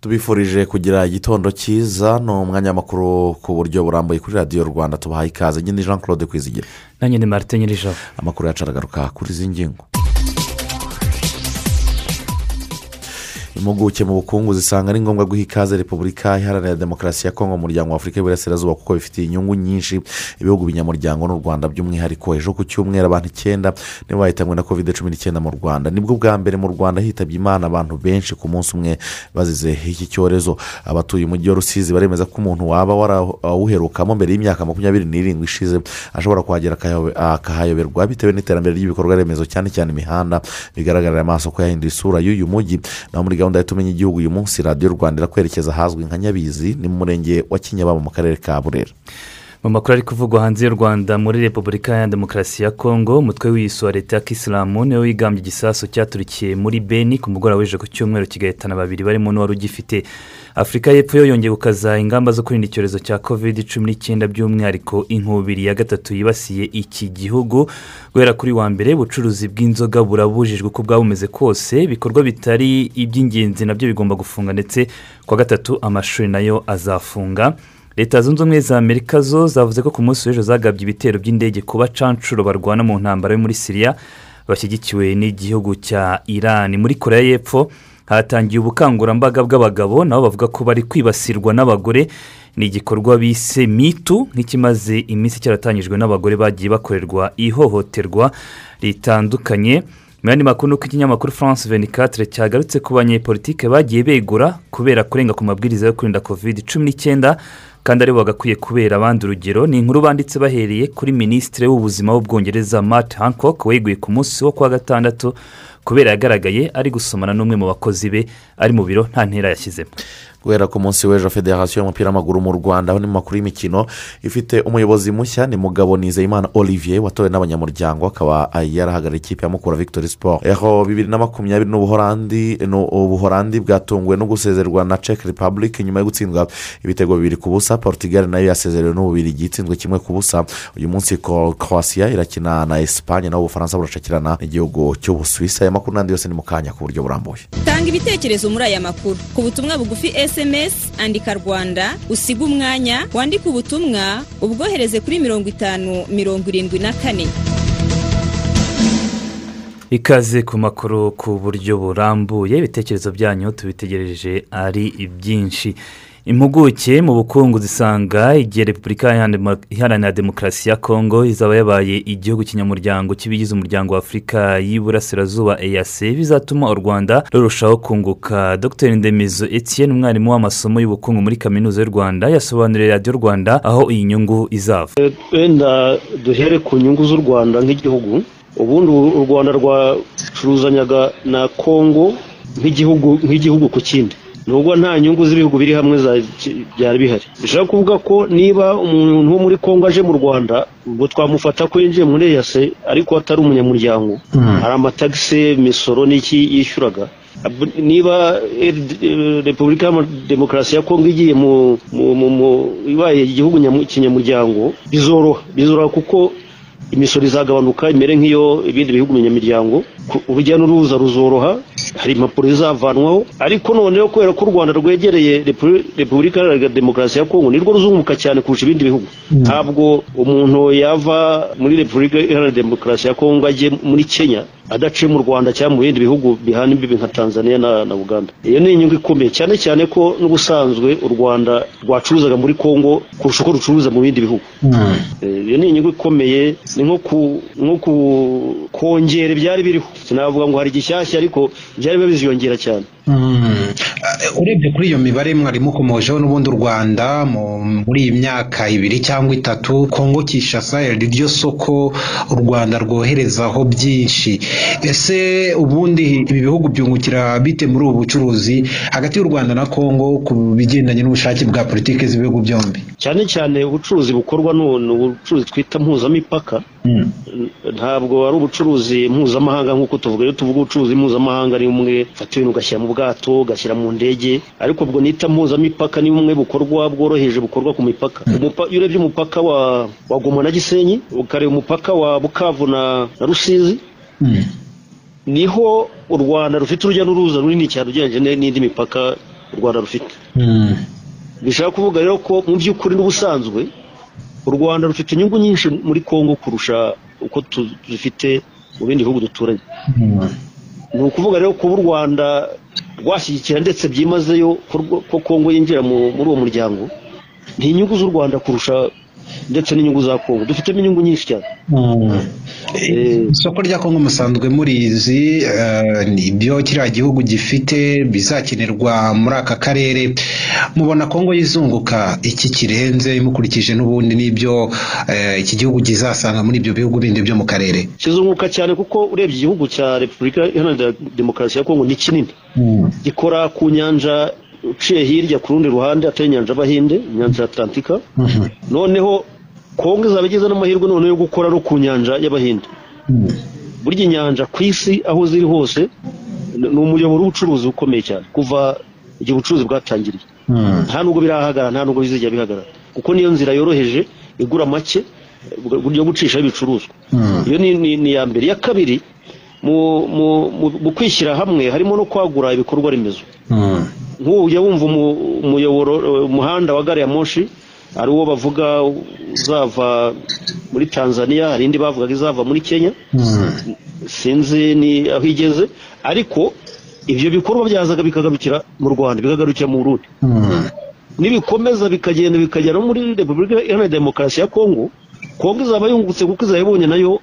Tubifurije kugira igitondo cyiza ni umwanya makuru ku buryo burambuye kuri radiyo rwanda. Tubahaye ikaze. Nyine jean claude kwizigira. Nanjye ni marite nyir'ijabo. Amakuru yacu aragaruka kuri izi ngingo. Impuguke mu bukungu zisanga ari ngombwa guha ikaze repubulika iharanira demokarasi ya kongo mu muryango wa afurika y'iburasirazuba kuko bifitiye inyungu nyinshi ibihugu binyamuryango n'u rwanda by'umwihariko. Ejo ku cyumweru abantu icyenda nibo bahitanwe na kovide cumi n'icyenda mu rwanda. Nibwo bwa mbere mu rwanda hitabye imana abantu benshi ku munsi umwe bazize iki cyorezo. Abatuye umujyi wa rusizi baremeza ko umuntu waba warawuherukamo mbere y'imyaka makumyabiri n'irindwi ishize ashobora kuhagera akahayoberwa bitewe n'iterambere ry'ibikorwa remezo cyane cyane imihanda bigaragarira amaso ko yahinduye isura y'uyu mujyi. Naho muri gahunda ya tumenya igihugu uyu munsi radiyo rwanda irakwerekeza ahazwi nka nyabizi ni mu murenge wa kinyababa mu karere ka burera. Mu makuru ari kuvugwa hanze y'u rwanda muri repubulika ya demokarasi ya kongo umutwe w'iyisi wa leta ya kisilamu ni we wigambye igisasu cyaturikiye muri beni ku mugoroba w'ejo ku cyumweru kigahitana babiri barimo n'uwari ugifite. Afurika y'epfo yo yongeye gukaza ingamba zo kwirinda icyorezo cya kovide cumi n'icyenda by'umwihariko inkubiri. Ya gatatu yibasiye iki gihugu guhera kuri wa mbere ubucuruzi bw'inzoga burabujijwe uko bwaba bumeze kose. Ibikorwa bitari iby'ingenzi na byo bigomba gufunga ndetse ku wa gatatu amashuri na yo azafunga. Leta zunze ubumwe za amerika zo zavuze ko ku munsi w'ejo zagabye ibitero by'indege ku bacanshuro barwana mu ntambaro yo muri siriya bashyigikiwe n'igihugu cya irani muri korea y'epfo hatangiye ubukangurambaga bw'abagabo nabo bavuga ko bari kwibasirwa n'abagore. Ni igikorwa bise mitu nk'ikimaze iminsi cyaratangijwe n'abagore bagiye bakorerwa ihohoterwa ritandukanye. Mu yandi makuru nuko ikinyamakuru france venikatire cyagarutse ku banyepolitike bagiye begura kubera kurenga ku mabwiriza yo kwirinda kovide cumi n'icyenda. Kandi ari bo bagakwiye kubera abandi urugero ni inkuru banditse bahereye kuri minisitiri w'ubuzima w'ubwongereza matt hancock weguye ku munsi wo kuwa gatandatu kubera yagaragaye ari gusomana n'umwe mu bakozi be ari mu biro nta ntera yashyizemo. Guhera ku munsi w'ejo federasiyo y'umupira w'amaguru mu rwanda aho ni mu makuru y'imikino ifite umuyobozi mushya ni mugabo nizeyimana olivier watowe n'abanyamuryango akaba yarahagarariye ikipe ya mukura victoire sport. Aho bibiri na makumyabiri n'ubuhorandi ubuhorandi bwatunguwe no gusezerwa na czech republic nyuma yo gutsindwa ibitego bibiri ku busa. Portugal na yo yasezerewe n'ububiri igitsinzwe kimwe ku busa. Uyu munsi croatia irakina na esipanye naho ubufaransa burashakirana n'igihugu cy'ubusuwisi aya makuru n'andi yose ni mu kanya ku buryo burambuye. Tanga ibitekerezo muri aya makuru. Ku butumwa bugufi esemesi andika rwanda usiga umwanya wandike ubutumwa ubwohereze kuri mirongo itanu mirongo irindwi na kane. Ikaze ku makuru ku buryo burambuye ibitekerezo byanyu tubitegereje ari byinshi impuguke mu bukungu zisanga igihe repubulika iharanira demokarasi ya kongo izaba yabaye igihugu kinyamuryango cy'ibigize umuryango wa afurika y'iburasirazuba eyase bizatuma u rwanda rurushaho kunguka. Dr. Ndemizo etienne umwarimu w'amasomo y'ubukungu muri kaminuza y'u rwanda yasobanuriye radiyo rwanda aho iyi nyungu izava. Wenda duhere ku nyungu z'u rwanda nk'igihugu ubundi u rwanda rwacuruzanyaga na kongo nk'igihugu ku kindi. Nubwo nta nyungu z'ibihugu biri hamwe byari bihari. Bishobora kuvuga ko niba umuntu wo muri kongo aje mu rwanda ubwo twamufata ko yinjiye muri eyase ariko atari umunyamuryango. Hari amatagisi imisoro n'iki yishyuraga. Niba repubulika ya demokarasi ya kongo igiye mu ibaye igihugu kinyamuryango bizoroha. Bizoroha kuko imisoro izagabanuka imere nk'iyo ibindi bihugu binyamiryango urujya n'uruza ruzoroha hari impapuro zizavanwaho ariko noneho kubera ko u rwanda rwegereye repubulika ya demokarasi ya kongo nirwo ruzunguka cyane kurusha ibindi bihugu. Ntabwo umuntu yava muri repubulika iharanira demokarasi ya kongo ajye muri kenya adaciye mu rwanda cyangwa mu bindi bihugu bihana imbibi nka tanzania na uganda. Iyo ni inyungu ikomeye. Cyane cyane ko n'ubusanzwe u rwanda rwacuruzaga muri kongo kurusha uko rucuruza mu bindi bihugu. Iyo ni inyungu ikomeye ni nko kongera ibyari biriho. Sinavuga ngo hari igishyashya ariko byari biziyongera cyane. Urebye kuri iyo mibare mwari mukomojeho n'ubundi u rwanda mu- muri iyi myaka ibiri cyangwa itatu kongo kishasa ryo soko u rwanda rwoherezaho byinshi. Ese ubundi ibi bihugu byungukira bite muri ubu bucuruzi hagati y'u rwanda na kongo ku bigendanye n'ubushake bwa politiki z'ibihugu byombi? Cyane cyane ubucuruzi bukorwa nu- ni ubucuruzi twita mpuzamipaka. Mm. Ntabwo ari ubucuruzi mpuzamahanga nk'uko tuvuga. Iyo tuvuga ubucuruzi mpuzamahanga ni bumwe ufata ibintu ugashyira mu bwato ugashyira mu ndege. Ariko ubwo nita mpuzamipaka ni bumwe bukorwa bworoheje bukorwa ku mipaka. Umupa- iyo urebye umupaka wa goma na gisenyi ukareba umupaka wa bukavu na rusizi Mm. ni ho u rwanda rufite urujya n'uruza runini cyane ugereranyije n'indi mipaka u rwanda rufite. Bishaka kuvuga rero ko mu by'ukuri n'ubusanzwe u rwanda rufite inyungu nyinshi muri kongo kurusha uko tuzifite mu bindi bihugu duturanye. Ni ukuvuga rero kuba u rwanda rwashyigikira ndetse byimazeyo ko kongo yinjira mu- muri uwo muryango ni inyungu z'u rwanda kurusha ndetse n'inyungu za kongo dufitemo inyungu nyinshi cyane. Mm. Isoko rya kongo musanzwe murizi eh, ni ibyo kiriya gihugu gifite bizakenerwa muri aka karere. Mubona kongo yizunguka iki kirenze mukurikije n'ubundi n'ibyo eh, iki gihugu kizasanga muri ibyo bihugu bindi byo mu karere. Kizunguka cyane kuko urebye igihugu cya repubulika iharanira demokarasi ya kongo ni kinini. Gikora ku nyanja uciye hirya ku rundi ruhande atari inyanja y'abahinde inyanja ya atlantika Mhm. noneho kongo izaba igize n'amahirwe noneho yo gukora no ku nyanja y'abahinde Mm. burya inyanja ku isi aho ziri hose ni umuyoboro w'ubucuruzi ukomeye cyane kuva igihe ubucuruzi bwatangiriye Mm. nta nubwo birahagarara nta nubwo bizajya bihagarara kuko niyo nzira yoroheje igura make buryo gucishaho ibicuruzwa iyo ni, iya mbere iya kabiri mu, kwishyira hamwe harimo no kwagura ibikorwa remezo. Nk'ubu ujya wumva umu- umuyoboro umuhanda wa gari ya moshi ari uwo bavuga uzava muri tanzania hari indi bavugaga izava muri kenya Mm. sinzi ni aho igeze ariko ibyo bikorwa byazaga bikagarukira mu rwanda bikagarukira mu burundi Mm. nibikomeza bikagenda bikagera no muri repubulika iharanira demokarasi ya kongo kongo izaba yungutse kuko izaba ibonye na yo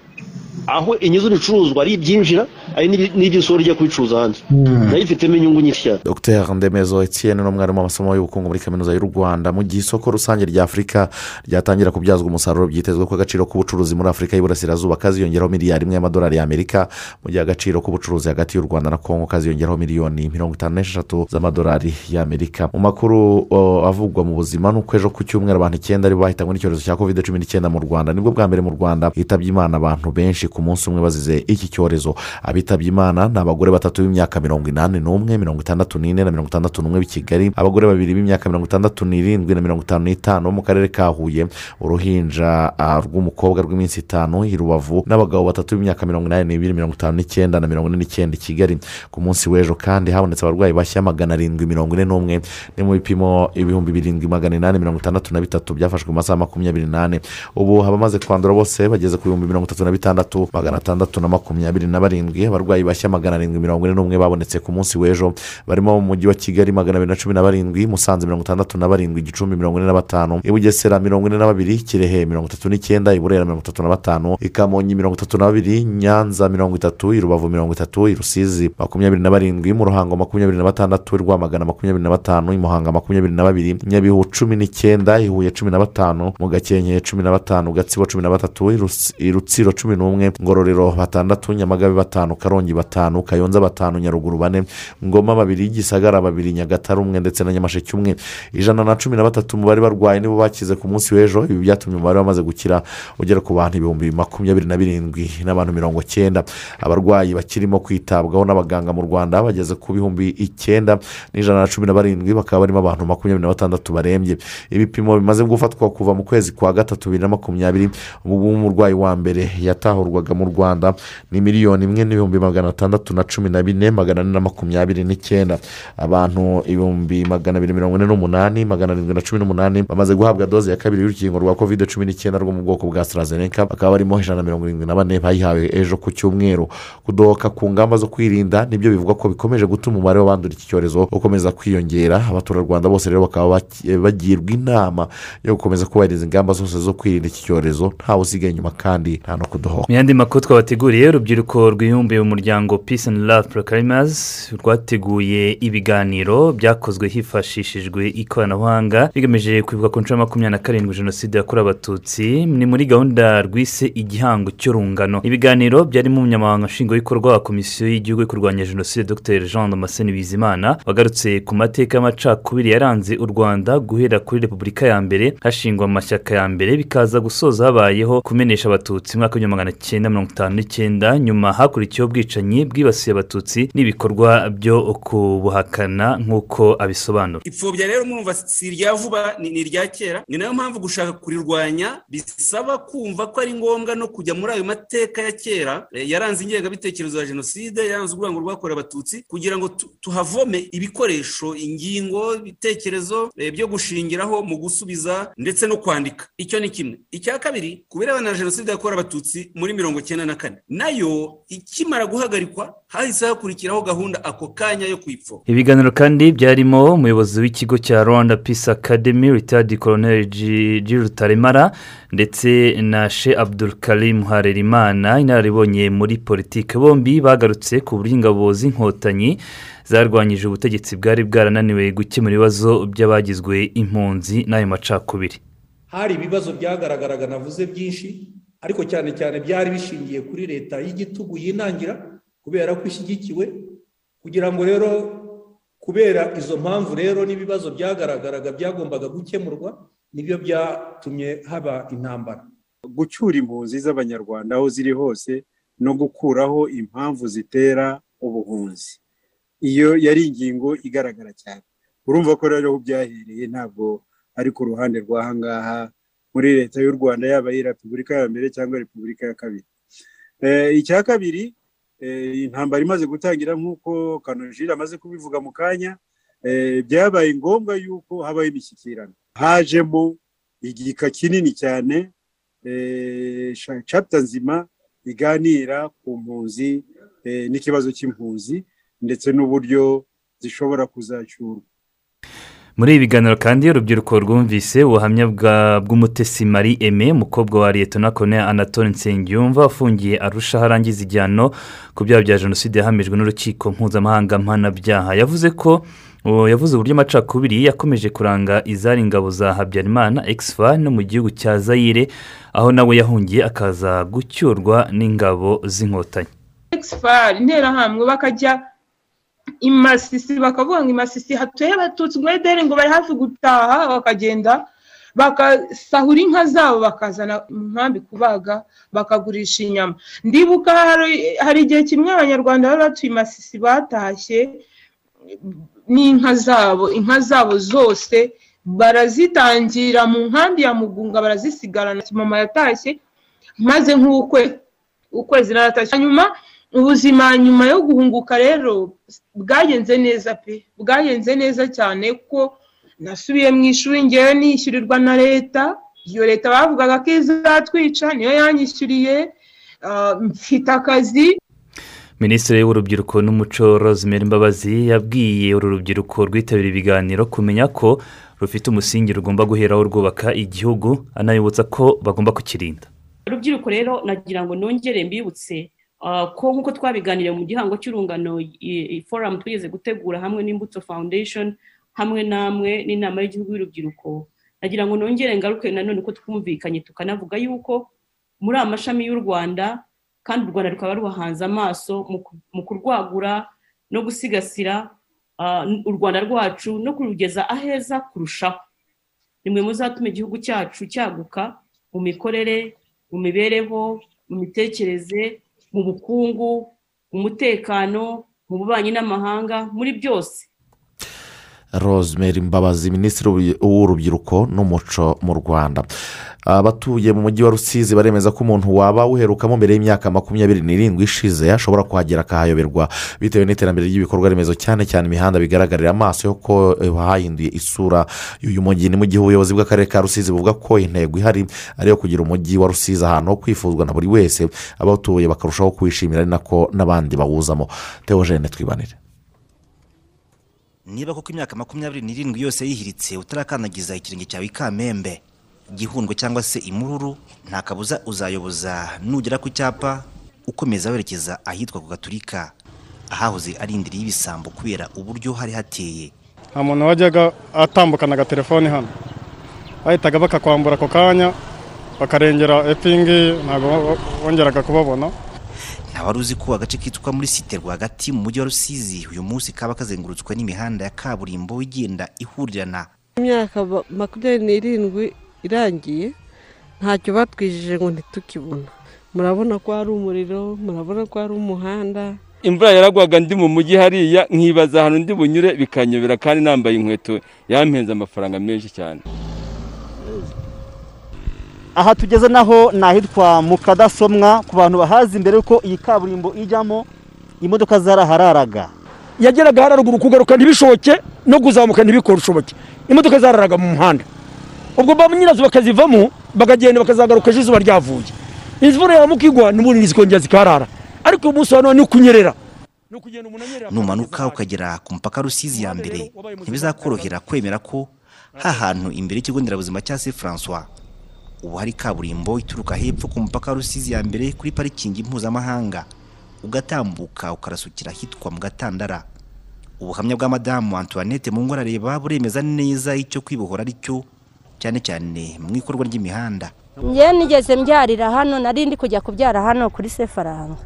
aho inyuze ibicuruzwa ari ibyinjira ari n'ibi- n'iby'isoro rijya kubicuruza hanze na yo ifitemo inyungu nyinshi. Cyane dr ndemezo etienne ni umwarimu w'amasomo y'ubukungu muri kaminuza y'u rwanda. Mu gihe isoko rusange rya afurika ryatangira kubyazwa umusaruro byitezwe ko agaciro k'ubucuruzi muri afurika y'iburasirazuba kaziyongeraho miliyari imwe y'amadolari y'amerika mu gihe agaciro k'ubucuruzi hagati y'u rwanda na kongo kaziyongeraho miliyoni mirongo itanu n'esheshatu z'amadolari y'amerika. Mu makuru avugwa mu buzima ni uko ejo ku cyumweru abantu icyenda ari bo bahitanywe n'icyorezo cya covid cumi n'icyenda mu rwanda. Nibwo bwa mbere mu rwanda hitabye imana abantu benshi ku munsi umwe bazize iki cyorezo. Abitabye imana ni abagore batatu b'imyaka mirongo inani n'umwe mirongo itandatu n'ine na mirongo itandatu n'umwe b'i kigali. Abagore babiri b'imyaka mirongo itandatu n'irindwi na mirongo itanu n'itanu bo mu karere ka huye uruhinja ah, rw'umukobwa rw'iminsi itanu i rubavu n'abagabo batatu b'imyaka mirongo inani n'ibiri mirongo itanu n'icyenda na mirongo ine n'icyenda i kigali. Ku munsi w'ejo kandi habonetse abarwayi bashya magana arindwi mirongo ine n'umwe. Ni mu bipimo ibihumbi birindwi magana inani mirongo itandatu na bitatu byafashwe mu masaha makumyabiri n'ane. Ubu abamaze kwandura bose bageze ku bihumbi mirongo itatu na bitandatu magana atandatu na makumyabiri na barindwi abarwayi bashya magana arindwi mirongo ine n'umwe babonetse ku munsi w'ejo. Barimo mu mujyi wa kigali magana abiri na cumi na barindwi musanze mirongo itandatu na barindwi gicumbi mirongo ine na batanu i bugesera mirongo ine na babiri kirehe mirongo itatu n'icyenda i burera mirongo itatu na batanu i kamonyi mirongo itatu na babiri nyanza mirongo itatu i rubavu mirongo itatu i rusizi makumyabiri na barindwi mu ruhango makumyabiri na batandatu rwamagana makumyabiri na batanu i muhanga makumyabiri na babiri nyabihu cumi n'icyenda i huye cumi na batanu mu gakenke cumi na batanu gatsibo cumi na batatu i rutsiro cumi n'umwe ngororero batandatu nyamagabe batanu karongi batanu kayonza batanu nyaruguru bane ngoma babiri gisagara babiri nyagatare umwe ndetse na nyamasheke umwe. Ijana na cumi na batatu mu bari barwaye nibo bakize ku munsi w'ejo. Ibi byatumye umubare wamaze gukira ugera ku bantu ibihumbi makumyabiri na birindwi n'abantu mirongo cyenda abarwayi bakirimo kwitabwaho n'abaganga mu rwanda bageze ku bihumbi icyenda n'ijana na cumi na barindwi bakaba barimo abantu makumyabiri na batandatu barembye. Ibipimo bimaze gufatwa kuva mu kwezi kwa gatatu bibiri na makumyabiri ubwo umurwayi wa mbere yatahurwaga mu rwanda ni miliyoni imwe n'ibihumbi magana atandatu na cumi na bine magana ane na makumyabiri n'icyenda. Abantu ibihumbi magana abiri mirongo ine n'umunani magana arindwi na cumi n'umunani bamaze guhabwa doze ya kabiri y'urukingo rwa covid cumi n'icyenda rwo mu bwoko bwa AstraZeneca bakaba barimo ijana na mirongo irindwi na bane bayihawe ejo ku cyumweru. Kudohoka ku ngamba zo kwirinda ni byo bivugwa ko bikomeje gutuma umubare w'abandura iki cyorezo ukomeza kwiyongera. Abaturarwanda bose rero bakaba bagirwa inama yo gukomeza kubahiriza ingamba zose zo kwirinda iki cyorezo. Ntawe usigaye inyuma kandi nta no kudohoka. Mu yandi makuru twabateguriye urubyiruko rwibumbiye mbere umuryango peace and love proclaimers rwateguye ibiganiro byakozwe hifashishijwe ikoranabuhanga bigamije kwibuka ku nshuro ya makumyabiri na karindwi jenoside yakorewe abatutsi ni muri gahunda rwise igihango cy'urungano. Ibiganiro byarimo umunyamabanga nshingwabikorwa wa komisiyo y'igihugu yo kurwanya jenoside dr. Jean damascene bizimana wagarutse ku mateka y'amacakubiri yaranze u rwanda guhera kuri repubulika ya mbere hashingwa amashyaka ya mbere bikaza gusoza habayeho kumenesha abatutsi mu mwaka w'igihumbi magana cyenda mirongo itanu n'icyenda nyuma hakurikiyeho ubwicanyi bwibasiye abatutsi n'ibikorwa byo kubuhakana nk'uko abisobanura. Ipfobya rero mwumva si irya vuba ni irya kera. Ni na yo mpamvu gushaka kurirwanya bisaba kumva ko ari ngombwa no kujya muri ayo mateka ya kera. Yaranze ingengabitekerezo ya jenoside yaranze urwango rwakorewe abatutsi kugira ngo tuhavome ibikoresho ingingo ibitekerezo byo gushingiraho mu gusubiza ndetse no kwandika. Icyo ni kimwe. Icya kabiri ku birebana na jenoside yakorewe abatutsi muri mirongo icyenda na kane na yo ikimara guhagarikwa hahise hakurikiraho gahunda ako kanya yo kuyipfo ibiganiro kandi byarimo umuyobozi w'ikigo cya rwanda peace academy ritadi koroneri rutaremara ndetse na she abdul karim harerimana inararibonye muri politiki. Bombi bagarutse ku buryo ingabo z'inkotanyi zarwanyije ubutegetsi bwari bwarananiwe gukemura ibibazo by'abagizwe impunzi n'ayo macakubiri. Hari ibibazo byagaragaraga navuze byinshi ariko cyane cyane byari bishingiye kuri leta y'igitugu yinangira kubera ko ishyigikiwe kugira ngo rero kubera izo mpamvu rero n'ibibazo byagaragaraga byagombaga gukemurwa ni byo byatumye haba intambara. Gucyura impunzi z'abanyarwanda aho ziri hose no gukuraho impamvu zitera ubuhunzi. Iyo yari ingingo igaragara cyane. Urumva ko rero aho byahereye ntabwo ari ku ruhande rw'ahangaha muri leta y'u rwanda yaba ari repubulika ya mbere cyangwa repubulika ya kabiri. Icya kabiri intambara imaze gutangira nk'uko kanojire amaze kubivuga mu kanya byabaye ngombwa yuko habaho imishyikirano. Hajemo igika kinini cyane capita nzima iganira ku mpunzi n'ikibazo cy'impunzi ndetse n'uburyo zishobora kuzacyurwa muri ibi biganiro kandi urubyiruko rwumvise ubuhamya bw'umutesi marie eme umukobwa wa leta na kone anatole nsengiyumva wafungiye arusha arangiza igihano ku byaha bya jenoside yahamijwe n'urukiko mpuzamahanga mpanabyaha. Yavuze ko yavuze uburyo amacakubiri yakomeje kuranga izari ingabo za habyarimana egisefa no mu gihugu cya zayire aho nawe yahungiye akaza gucyurwa n'ingabo z'inkotanyi. Egisefa interahamwe bakajya imasisi bakavuga ngo imasisi hatuye abatutsi ngo ngo bari hafi gutaha bakagenda bagasahura inka zabo bakazana mu nkambi kubaga bakagurisha inyama. Ndibuka hari igihe kimwe abanyarwanda bari batuye imasisi batashye n'inka zabo inka zabo zose barazitangira mu nkambi ya mugunga barazisigarana mama yatashye maze nk'ukwe ukwezi naratashye. Hanyuma ubuzima nyuma yo guhunguka rero bwagenze neza pe. Bwagenze neza cyane ko nasubiye mu ishuri ngewe nishyurirwa na leta. Iyo leta bavugaga ko izatwica niyo yanyishyuriye mfite akazi. Minisitiri w'urubyiruko n'umuco rosemary mbabazi yabwiye uru rubyiruko rwitabira ibiganiro kumenya ko rufite umusingi rugomba guheraho rwubaka igihugu anabibutsa ko bagomba kukirinda. Urubyiruko rero nagira ngo nongere mbibutse ko nk'uko twabiganiriye mu gihango cy'urungano foramu twigeze gutegura hamwe n'imbuto foundation hamwe namwe n'inama y'igihugu y'urubyiruko. Nagira ngo nongere ngaruke nanone ko twumvikanye tukanavuga yuko muri aya mashami y'u rwanda kandi u rwanda rukaba rubahanze amaso mu kurwagura no gusigasira u rwanda rwacu no kurugeza aheza kurushaho. Ni mwe muzatuma igihugu cyacu cyaguka mu mikorere mu mibereho mu mitekerereze mu bukungu mu mutekano mu bubanyi n'amahanga muri byose. Rosemary mbabazi minisitiri w'urubyiruko n'umuco mu rwanda. Abatuye mu mujyi wa rusizi baremeza ko umuntu waba uherukamo mbere y'imyaka makumyabiri n'irindwi ishize ashobora kuhagera akahayoberwa. Bitewe n'iterambere ry'ibikorwa remezo cyane cyane imihanda bigaragarira amaso ko hahinduye isura. Y'uyu mujyi ni mu gihe ubuyobozi bw'akarere ka rusizi buvuga ko intego ihari ari iyo kugira umujyi wa rusizi ahantu ho kwifuzwa na buri wese abawutuye bakarushaho kuwishimira ari nako n'abandi bawuzamo. Teogene twibanire. Niba koko imyaka makumyabiri n'irindwi yose yihiritse utarakandagiza ikirenge cyawe i kamembe. Igihundwe cyangwa se imururu nta kabuza uzayoboza nugera ku cyapa ukomeza werekeza ahitwa ku gaturika ahahoze ari indiri y'ibisambo kubera uburyo hari hateye. Nta muntu wajyaga atambukana agatelefoni hano. Bahitaga bakakwambura ako kanya bakarengera epingi ntabwo wongeraga kubabona. Wari uzi ko agace kitwa muri site rwagati mu mujyi wa rusizi uyu munsi kaba kazengurutswe n'imihanda ya kaburimbo igenda ihurirana. Imyaka makumyabiri n'irindwi irangiye ntacyo batwijije ngo ntitukibona. Murabona ko hari umuriro murabona ko hari umuhanda. Imvura yaragwaga ndi mu mujyi hariya nkibaza ahantu ndi bunyure bikanyobera kandi nambaye inkweto yampenze amafaranga menshi cyane. Aha tugeze naho ni ahitwa mu kadasomwa ku bantu bahazi mbere yuko iyi kaburimbo ijyamo imodoka zarahararaga. Yageraga hararuguru kugaruka ntibishoboke no kuzamuka ntibikoshoboke imodoka zararaga mu muhanda. Ubwo ba nyirazo bakazivamo bakagenda bakazagaruka ejo izuba ryavuye. Imvura yaramuka igwa n'ubundi zikongera zikarara. Ariko uyu munsi wa none ni ukunyerera numanuka ukagera ku mupaka rusizi ya mbere. ntibizakorohera kwemera ko ha hantu imbere y'ikigo nderabuzima cya se francois ubu hari kaburimbo ituruka hepfo ku mupaka rusizi ya mbere kuri parikingi mpuzamahanga. Ugatambuka ukarasukira ahitwa mu gatandara. Ubuhamya bwa madamu antoinette mu ngorareba buremeza neza icyo kwibohora ari cyo cyane cyane mu ikorwa ry'imihanda. Njye nigeze mbyarira hano nari ndi kujya kubyara hano kuri sefaranga.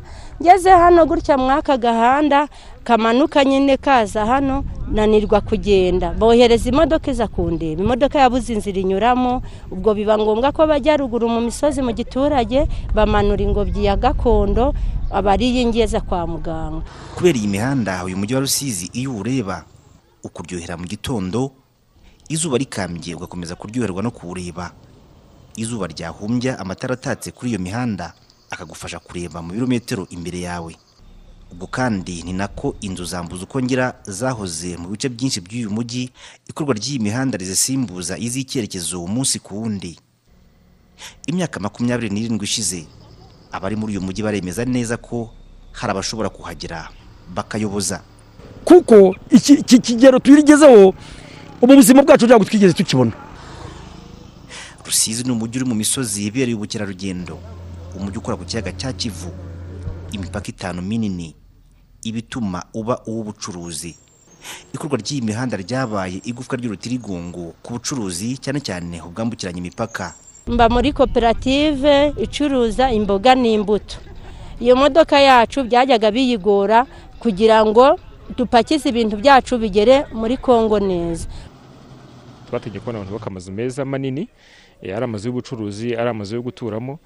Ngeze hano gutya mwaka gahanda kamanuka nyine kaza hano nanirwa kugenda. Bohereza imodoka iza kundeba. Imodoka yabuze inzira inyuramo ubwo biba ngombwa ko bajya ruguru mu misozi mu giturage bamanura ingobyi ya gakondo aba ari iy'ingeza kwa muganga. Kubera iyi mihanda uyu mujyi wa rusizi iyo uwureba ukuryohera mu gitondo izuba rikambye ugakomeza kuryoherwa no kuwureba izuba ryahumbya amatara atatse kuri iyo mihanda akagufasha kureba mu birometero imbere yawe. Ubwo kandi ni nako inzu zambuza ukongera zahoze mu bice byinshi by'uyu mujyi ikorwa ry'iyi mihanda rizisimbuza iz'icyerekezo umunsi ku wundi. Imyaka makumyabiri n'irindwi ishize abari muri uyu mujyi baremeza neza ko hari abashobora kuhagera bakayoboza. Kuko iki kigero turigezeho ubu buzima bwacu ntabwo twigeze tukibona. Rusizi ni umujyi uri mu misozi ibereye ubukerarugendo. Umujyi ukora ku kiyaga cya kivu. Imipaka itanu minini ibituma uba uw'ubucuruzi. Ikorwa ry'iyi mihanda ryabaye igufwa ry'urutirigongo ku bucuruzi cyane cyane ubwambukiranya imipaka. Mba muri koperative icuruza imboga n'imbuto. Iyo modoka yacu byajyaga biyigora kugira ngo dupakize ibintu byacu bigere muri kongo neza. Twategeye kubona abantu bubaka amazu meza manini ari amazu y'ubucuruzi ari amazu yo guturamo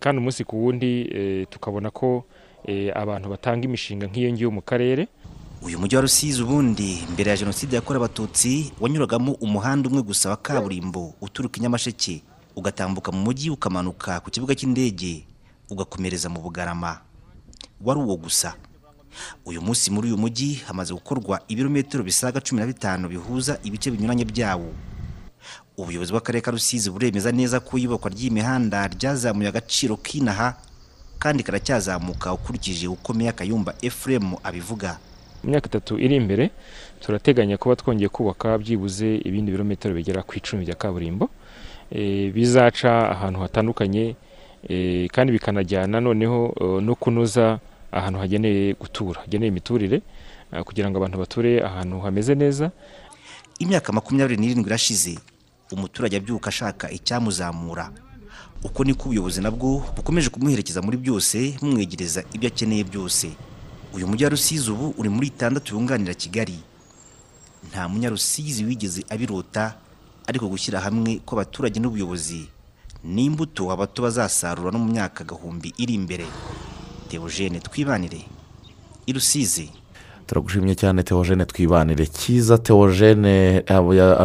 kandi umunsi ku wundi tukabona ko abantu batanga imishinga nk'iyo ngiyo mu karere. Uyu mujyi wa rusizi ubundi mbere ya jenoside yakorewe abatutsi wanyuragamo umuhanda umwe gusa wa kaburimbo uturuka i nyamasheke ugatambuka mu mujyi ukamanuka ku kibuga cy'indege ugakomereza mu bugarama. Wari uwo gusa. Uyu munsi muri uyu mujyi hamaze gukorwa ibirometero bisaga cumi na bitanu bihuza ibice binyuranye byawo. Ubuyobozi bw'akarere ka rusizi buremeza neza ko iyubakwa ry'iyi mihanda ryazamuye agaciro k'inaha kandi karacyazamuka ukurikije uko kayumba efuremu abivuga. Mu myaka itatu iri imbere turateganya kuba twongeye kubaka byibuze ibindi birometero bigera ku icumi bya kaburimbo bizaca ahantu hatandukanye kandi bikanajyana noneho no kunoza ahantu hageneye gutura hageneye imiturire kugira ngo abantu bature ahantu hameze neza. Imyaka makumyabiri n'irindwi irashize umuturage abyuka ashaka icyamuzamura. Uko niko ubuyobozi nabwo bukomeje kumuherekeza muri byose bumwegereza ibyo akeneye byose. Uyu mujyi wa rusizi ubu uri muri itandatu yunganira kigali. Nta munyarusizi wigeze abirota ariko gushyira hamwe kw'abaturage n'ubuyobozi ni imbuto abato bazasarura no mu myaka gahumbi iri imbere. Teogene twibanire i rusizi turagushimye cyane teogene twibanire. Cyiza teogene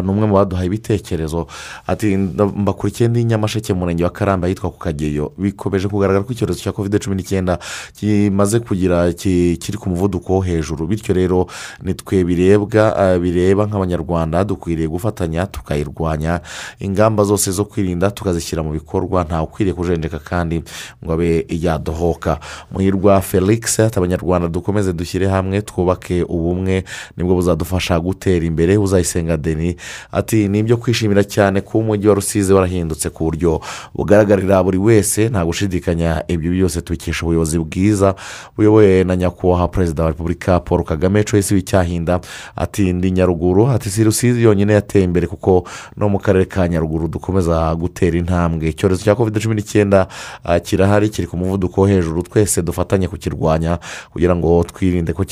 ni umwe mu baduhaye ibitekerezo. Ati mbakurikiye ndi nyamasheke mu murenge wa karamba ahitwa ku kageyo. Bikomeje kugaragara ko icyorezo cya kovide cumi n'icyenda kimaze kugira kiri ku muvuduko wo hejuru. Bityo rero nitwe birebwa bireba nk'abanyarwanda dukwiriye gufatanya tukayirwanya. Ingamba zose zo kwirinda tukazishyira mu bikorwa ntawe ukwiriye kujenjeka kandi ngo abe yadohoka. Muhirwa felix abanyarwanda dukomeze dushyire hamwe twubahe twubake ubumwe ni bwo buzadufasha gutera imbere uzayisenga deni ati ni ibyo kwishimira cyane ko umujyi wa rusizi warahindutse ku buryo bugaragarira buri wese. Nta gushidikanya ibyo byose tubikesha ubuyobozi bwiza buyobowe na nyakubahwa perezida wa repubulika paul kagame coyisi w'icyahinda ati ndi nyaruguru. Ati si rusizi yonyine yateye imbere kuko no mu karere ka nyaruguru dukomeza gutera intambwe. Icyorezo cya covid cumi n'icyenda ah, kirahari kiri ku muvuduko wo hejuru. Twese dufatanye kukirwanya kugira ngo twirinde ko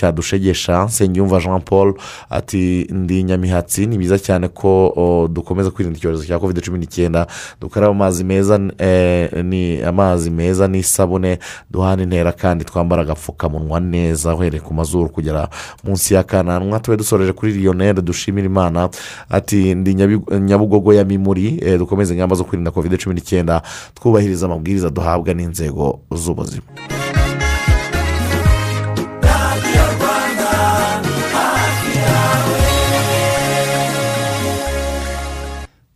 cyadushegesha nsengiyumva jean paul ati ndi nyamihatsi. Ni byiza cyane ko dukomeza kwirinda icyorezo cya covid cumi n'icyenda. Dukaraba amazi meza eh, ni amazi meza n'isabune duhana intera kandi twambara agapfukamunwa neza uhereye ku mazuru kugera munsi y'akananwa tube dusoreje kuri riyoneri dushimira imana ati ndi nyabugogo ya mimuri eh, dukomeze ingamba zo kwirinda covid cumi n'icyenda. Twubahiriza amabwiriza duhabwa n'inzego z'ubuzima.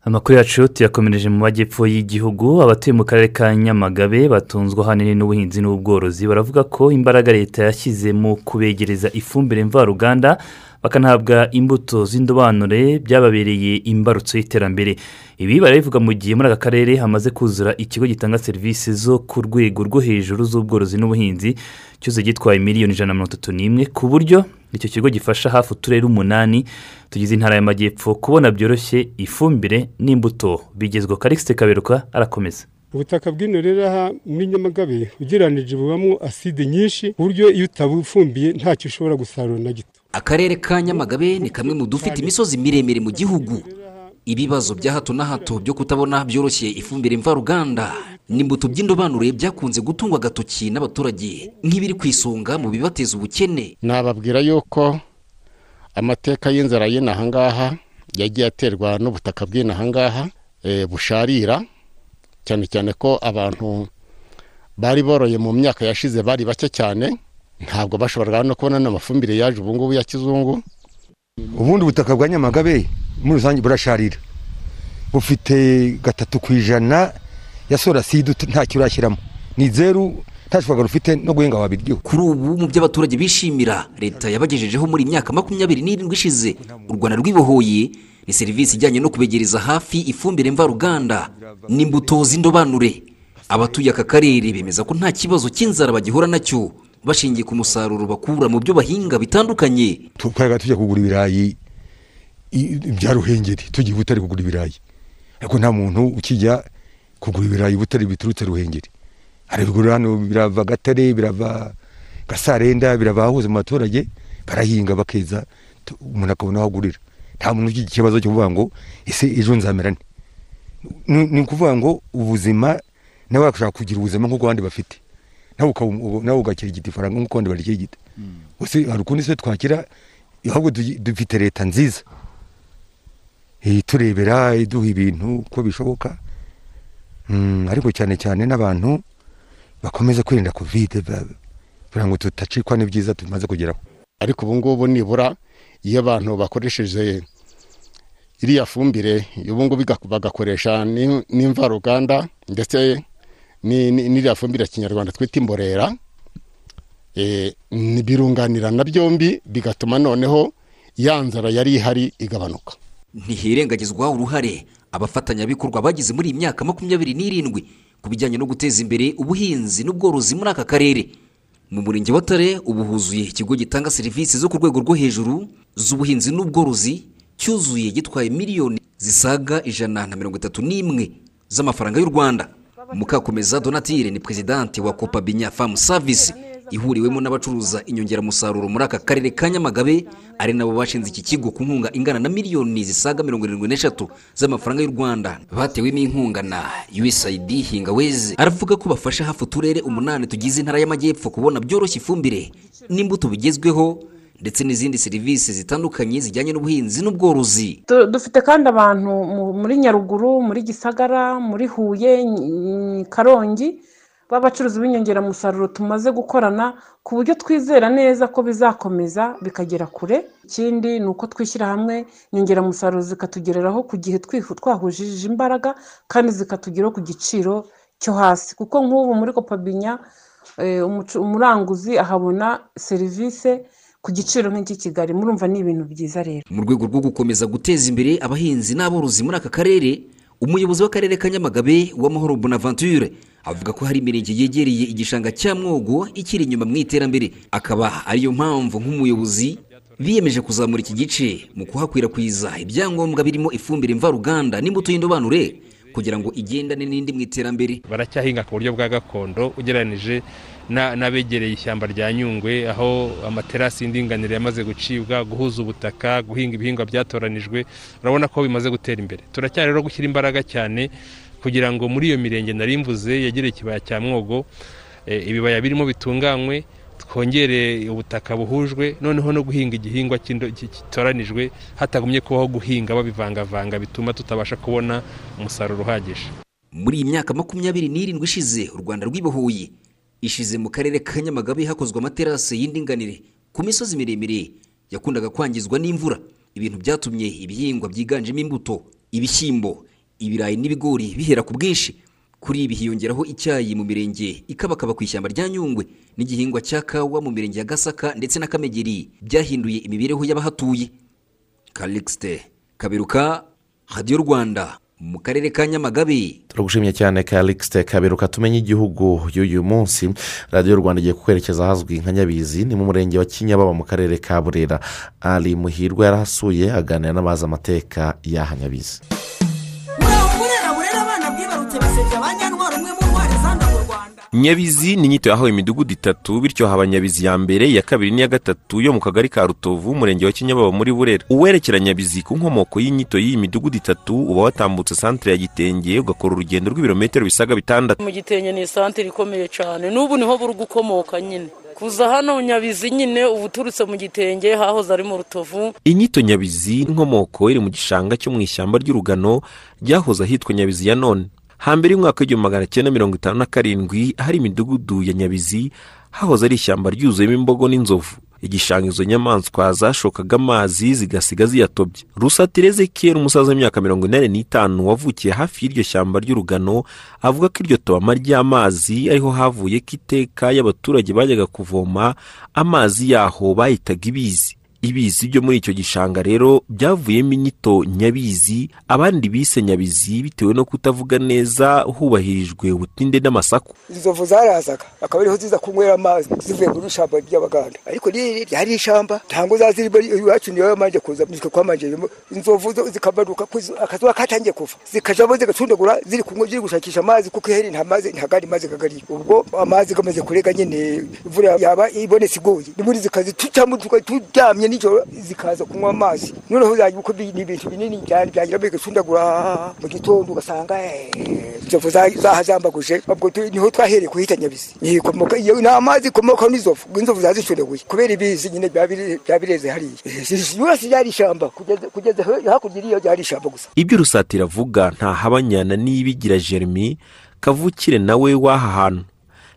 Amakuru yacu tuyakomereje mu majyepfo y'igihugu. Abatuye mu karere ka nyamagabe batunzwe ahanini n'ubuhinzi n'ubworozi. Baravuga ko imbaraga leta yashyize mu kubegereza ifumbire mvaruganda bakanahabwa imbuto z'indobanure byababereye imbarutso y'iterambere. Ibi barabivuga mu gihe muri aka karere hamaze kuzura ikigo gitanga serivisi zo ku rwego rwo hejuru z'ubworozi n'ubuhinzi cyose gitwaye miliyoni ijana na mirongo itatu n'imwe ku buryo icyo kigo gifasha hafi uturere umunani tugize intara y'amajyepfo kubona byoroshye ifumbire n'imbuto. Bigezweho karikisite kaberuka arakomeza. Ubutaka bw'ino rero aha muri nyamagabe ugereranije bubamo aside nyinshi ku buryo iyo utabufumbiye ntacyo ushobora gusarura na gito. Akarere ka nyamagabe ni kamwe mu dufite imisozi miremire mu gihugu. Ibibazo bya hato na hato byo kutabona byoroshye ifumbire mvaruganda. N'imbuto by'indobanure byakunze gutungwa agatoki n'abaturage nk'ibiri ku isonga mu bibateza ubukene. Nababwira yuko amateka y'inzara y'inaha ngaha yagiye aterwa n'ubutaka bw'inaha ngaha eh, busharira. Cyane cyane ko abantu bari boroye mu myaka yashize bari bake cyane. Ntabwo bashoboraga no kubona n'amafumbire yaje ubu ngubu ya kizungu. Ubundi ubutaka bwa nyamagabe muri rusange burasharira. Bufite gatatu ku ijana ya soraside ntacyo urashyiramo. Ni zeru nta shobora rufite no guhinga wabiryo kuri ubu mu byo abaturage bishimira leta yabagejejeho muri imyaka makumyabiri n'irindwi ishize u rwanda rwibohoye ni serivisi ijyanye no kubegereza hafi ifumbire mvaruganda. N'imbuto z'indobanure. Abatuye aka karere bemeza ko nta kibazo cy'inzara bagihura na cyo bashingiye ku musaruro bakura mu byo bahinga bitandukanye. Twajyaga tujya kugura ibirayi bya ruhengeri tugiye butare kugura ibirayi. Ariko nta muntu ukijya kugura ibirayi butare biturutse ruhengeri. Arabigura hano birava gatare birava gasarenda birava ahahoze mu baturage barahinga bakeza tu- umuntu akabona aho agurira. Nta muntu ugira ikibazo cyo kuvuga ngo ese ejo nzamera nte ni ni ukuvuga ngo ubuzima nawe washaka kugira ubuzima nk'ubwo abandi bafite. Nawe ugakirigita ifaranga nk'uko abandi barikirigita hari ukundi se twakira? Ahubwo dufite leta nziza. Eh, turebera iduha ibintu uko bishoboka. Mm, ariko cyane cyane n'abantu bakomeza kwirinda kovide kugira ngo tutacikwa n'ibyiza tumaze kugeraho. Ariko ubu ngubu nibura iyo abantu bakoresheje iriya fumbire ubu ngubu bagakoresha n'im- n'imvaruganda ndetse n'iriya fumbire ya kinyarwanda twita imborera ni- birunganirana byombi bigatuma noneho ya nzara yari ihari igabanuka. Ntihirengagizwa uruhare abafatanyabikorwa bagize muri iyi myaka makumyabiri n'irindwi ku bijyanye no guteza imbere ubuhinzi n'ubworozi muri aka karere. Mu murenge wa tare ubu huzuye ikigo gitanga serivisi zo ku rwego rwo hejuru z'ubuhinzi n'ubworozi cyuzuye gitwaye miliyoni zisaga ijana na mirongo itatu n'imwe z'amafaranga y'u rwanda. Mukakomeza donatire ni perezidante wa kopabinya famu savisi ihuriwemo n'abacuruza inyongeramusaruro muri aka karere ka nyamagabe ari nabo bashinze iki kigo ku nkunga ingana na miliyoni zisaga mirongo irindwi n'eshatu z'amafaranga y'u rwanda. Batewemo inkunga na usaid hingawezi aravuga ko bafasha hafi uturere umunani tugize intara y'amajyepfo kubona byoroshye ifumbire n'imbuto bigezweho ndetse n'izindi serivisi zitandukanye zijyanye n'ubuhinzi n'ubworozi. Dufite kandi abantu mu- muri nyaruguru muri gisagara muri huye karongi b'abacuruzi b'inyongeramusaruro tumaze gukorana ku buryo twizera neza ko bizakomeza bikagera kure. Ikindi ni uko twishyira hamwe inyongeramusaruro zikatugereraho ku gihe twahujije imbaraga kandi zikatugeraho ku giciro cyo hasi. Kuko nk'ubu muri kopabinya eh, umuranguzi ahabona serivisi ku giciro nk'iki kigali murumva ni ibintu byiza rero. Mu rwego rwo gukomeza guteza imbere abahinzi n'aborozi muri aka karere umuyobozi w'akarere ka nyamagabe w'amahoro bonaventure avuga ko hari imirenge yegereye igishanga cya mwogo ikiri inyuma mu iterambere. Akaba ariyo mpamvu nk'umuyobozi biyemeje kuzamura iki gice mu kuhakwirakwiza ibyangombwa birimo ifumbire mvaruganda n'imbuto y'indobanure kugira ngo igendane n'indi mu iterambere. Baracyahinga ku buryo bwa gakondo ugereranyije na- n'abegereye ishyamba rya nyungwe aho amaterasi y'indinganire yamaze gucibwa guhuza ubutaka guhinga ibihingwa byatoranijwe urabona ko bimaze gutera imbere. Turacyari rero gushyira imbaraga cyane kugira ngo muri iyo mirenge nari mvuze yegereye ikibaya cya mwogo eh, ibibaya birimo bitunganywe twongere ubutaka buhujwe noneho no guhinga igihingwa gitoranijwe hatagumye kubaho guhinga babivangavanga bituma tutabasha kubona umusaruro uhagije. Muri iyi myaka makumyabiri n'irindwi ishize u rwanda rwibohoye ishize mu karere ka nyamagabe hakozwe amaterasi y'indinganire ku misozi miremire. Yakundaga kwangizwa n'imvura. Ibintu byatumye ibihingwa byiganjemo imbuto ibishyimbo ibirayi n'ibigori bihera ku bwinshi. Kuri ibi hiyongeraho icyayi mu mirenge ikabakaba ku ishyamba rya nyungwe. N'igihingwa cya kawa mu mirenge ya gasaka ndetse na kamegeri. Byahinduye imibereho y'abahatuye. Kalixte kaberuka radiyo rwanda mu karere ka nyamagabe. Turagushimye cyane karikisite kaberuka tumenye igihugu y'uyu munsi. Radiyo rwanda igiye kukwerekeza ahazwi nka nyabizi ni mu murenge wa kinyababa mu karere ka burera. Ari muhirwa yarahasuye aganira n'abazi amateka y'aha nyabizi. Nyabizi ni inyito yahawe imidugudu itatu bityo haba nyabizi ya mbere iya kabiri n'iya gatatu yo mu kagari ka rutovu umurenge wa kinyababa muri burera. Uwerekera nyabizi ku nkomoko y'inyito y'iyi midugudu itatu uba watambutse santire ya gitenge ugakora urugendo rw'ibirometero bisaga bitandatu. Mu gitenge ni isantire ikomeye cyane n'ubu ni ho buri gukomoka nyine. Kuza hano nyabizi nyine uba uturutse mu gitenge hahoze ari mu rutovu. Inyito nyabizi inkomoko iri mu gishanga cyo mu ishyamba ry'urugano ryahoze ahitwa nyabizi ya none. Hambere y'umwaka w'igihumbi magana cyenda mirongo itanu na karindwi ahari imidugudu ya nyabizi hahoze ari ishyamba ryuzuyemo imbogo n'inzovu. Igishanga izo nyamaswa zashokaga amazi zigasiga ziyatobye. Rusatire ezekiyeli umusaza w'imyaka mirongo inani n'itanu wavukiye hafi y'iryo shyamba ry'urugano avuga ko iryo tobama ry'amazi ariho havuye ko iteka y'abaturage bajyaga kuvoma amazi yaho bahitaga ibizi. Ibizi byo muri icyo gishanga rero byavuyemo inyito nyabizi abandi bise nyabizi bitewe no kutavuga neza hubahirijwe ubutinde n'amasaku. Inzovu zarazaga akaba ariho ziza kunywera amazi zivuye muri ishyamba ry'abaganda. Ariko riri ryari ishyamba ntabwo zazirimo iwacu niyo yamanje kuza nitwe twamanjiyemo inzovu zo zikamanuka akazuba katangiye kuva. Zikajamo zigacundagura ziri kunywa ziri gushakisha amazi kuko iheri nta mazi nta gandi mazi kagari ubwo amazi gamaze kurega nyine imvura yaba ibonetse igoye nimuri zikazi turyamye nijoro zikaza kunywa amazi. Noneho zagira uko ni ibintu binini cyane byagira bigacundagura mu gitondo ugasanga inzovu zahazambaguje. Ubwo ni ho twahereye kuhita nyabizi ikomoka iyo ni amazi ikomoka n'inzovu inzovu zazicundaguye kubera ibizi nyine byaba bireze hariya. Yose ryari ishyamba kugeza hakurya iriya ryari ishyamba gusa. Ibyo rusatira avuga ntahabanyana n'ibigira jeremy kavukire nawe w'aha hantu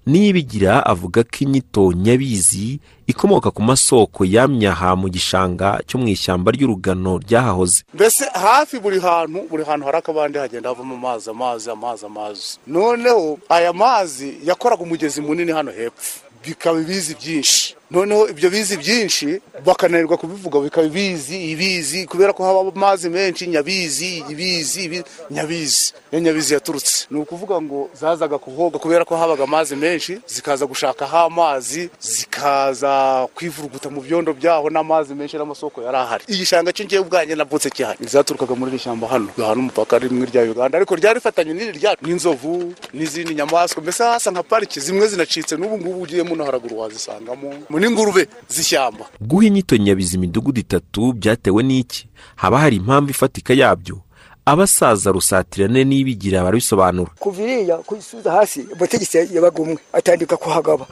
niyibigira avuga ko inyito nyabizi ikomoka ku masoko yamyaha mu gishanga cyo mu ishyamba ry'urugano ryahahoze. Mbese hafi buri hantu buri hantu hari akabande hagenda havamo amazi amazi amazi amazi. Noneho aya mazi yakoraga umugezi munini hano hepfo. Bikaba ibizi byinshi. Noneho ibyo bizi byinshi bakananirwa kubivuga bikaba ibizi ibizi kubera ko haba amazi menshi nyabizi ibizi nyabizi. Iyo nyabizi yaturutse. Ni ukuvuga ngo zazaga kuhoga kubera ko habaga amazi menshi zikaza gushakaho amazi zikaza kwivuruguta mu byondo byaho n'amazi menshi n'amasoko yari ahari. Igishanga cyo ngewe ubwanjye navutse cyane. Zaturukaga muri iri shyamba hano. Hano umupaka rimwe rya uganda. Ariko ryari rifatanye n'iri ryacu? N'inzovu n'izindi nyamaswa. Mbese hasa nka pariki zimwe zinacitse n'ubu ngubu ugiyemo no haraguru wazisangamo. N'ingurube z'ishyamba. Guha inyito nyabizi imidugudu itatu byatewe n'iki? Haba hari impamvu ifatika yabyo? Abasaza rusatirane n'ibigira barabisobanura. Kuva iriya kuyisubiza hasi amategeko yabaga umwe atandika kuhagaba.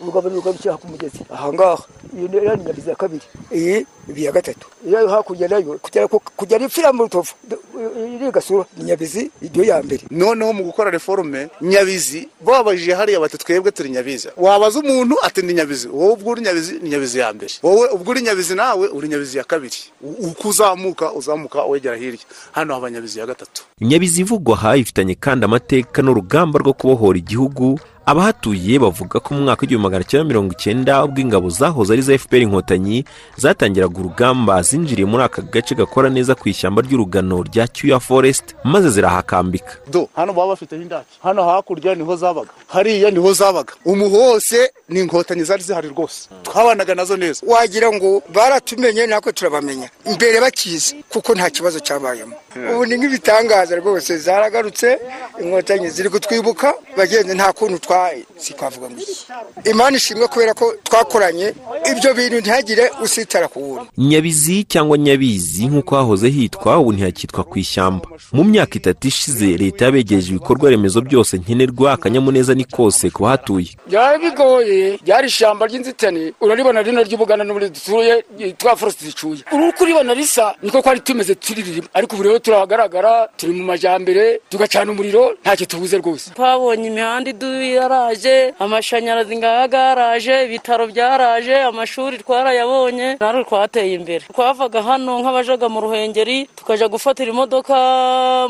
Urugabo rugarukira ku mugezi. Ahangaha iyo ni nyabizi ya kabiri. Iyi ibi ya gatatu. Iyo hakurya na yo kugera ipfira mu rutovu iri gasura ni nyabizi iryo ya mbere. Noneho mu gukora reforme nyabizi babajije hariya bati twebwe turi nyabizi. Wabaza umuntu ati ni nyabizi. Wowe ubwo uri nyabizi ni nyabizi ya mbere. Wowe ubwo uri nyabizi nawe uri nyabizi ya kabiri. Uko uzamuka uzamuka wegera hirya. Hano haba nyabizi ya gatatu. Nyabizi ivugwa aha ifitanye kandi amateka n'urugamba rwo kubohora igihugu abahatuye bavuga ko mu mwaka w'igihumbi magana cyenda mirongo icyenda ubwo ingabo zahoze ari za fpr inkotanyi zatangiraga urugamba zinjiriye muri aka gace gakora neza ku ishyamba ry'urugano rya cyuya forest maze zirahakambika. Do hano baba bafiteho indake hano hakurya ni ho zabaga. Hariya ni ho zabaga. Umu hose ni inkotanyi zari zihari rwose. Twabanaga na zo neza. Wagira ngo baratumenye natwe turabamenya. Mbere bakizi kuko nta kibazo cyabayemo. Ubu ni nk'ibitangaza rwose. Zaragarutse inkotanyi ziri kutwibuka bagenzi nta kuntu twaye. Si twavuga ngo iki? Imana ishimwe kubera ko twakoranye ibyo bintu ntihagire usitara ku wundi. Nyabizi cyangwa nyabizi nk'uko hahoze hitwa ubu ntihakitwa ku ishyamba. Mu myaka itatu ishize leta yabegereje ibikorwa remezo byose nkenerwa akanyamuneza ni kose ku bahatuye byari bigoye ryari ishyamba ry'inzitane uraribona rino ry'ubugana n'ubundi dutuye twa forositi zicuye. Uri kuribona risa niko twari tumeze turiririmo ariko ubu rero turahagaragara turi mu majyambere tugacana umuriro ntacyo tubuze rwose. Twabonye imihanda yaraje amashanyarazi ngayaga yaraje ibitaro byaraje amashuri twarayabonye natwe twateye imbere. Twavaga hano nk'abajaga mu ruhengeri tukajya gufatira imodoka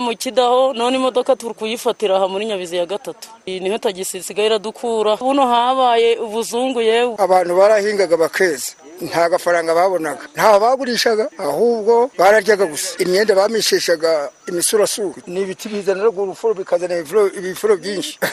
mu kidaho none imodoka turi kuyifatira aha muri nyabizi ya gatatu. Iyi ni ho tagisi isigaye iradukura. Buno habaye ubuzungu yewe. Abantu barahingaga bakeza. Nta gafaranga babonaga. Nta bagurishaga ahubwo bararyaga gusa. Imyenda bamisheshaga imisurasuru. Ni ibiti bizana urufuro bikazana ibifuro byinshi.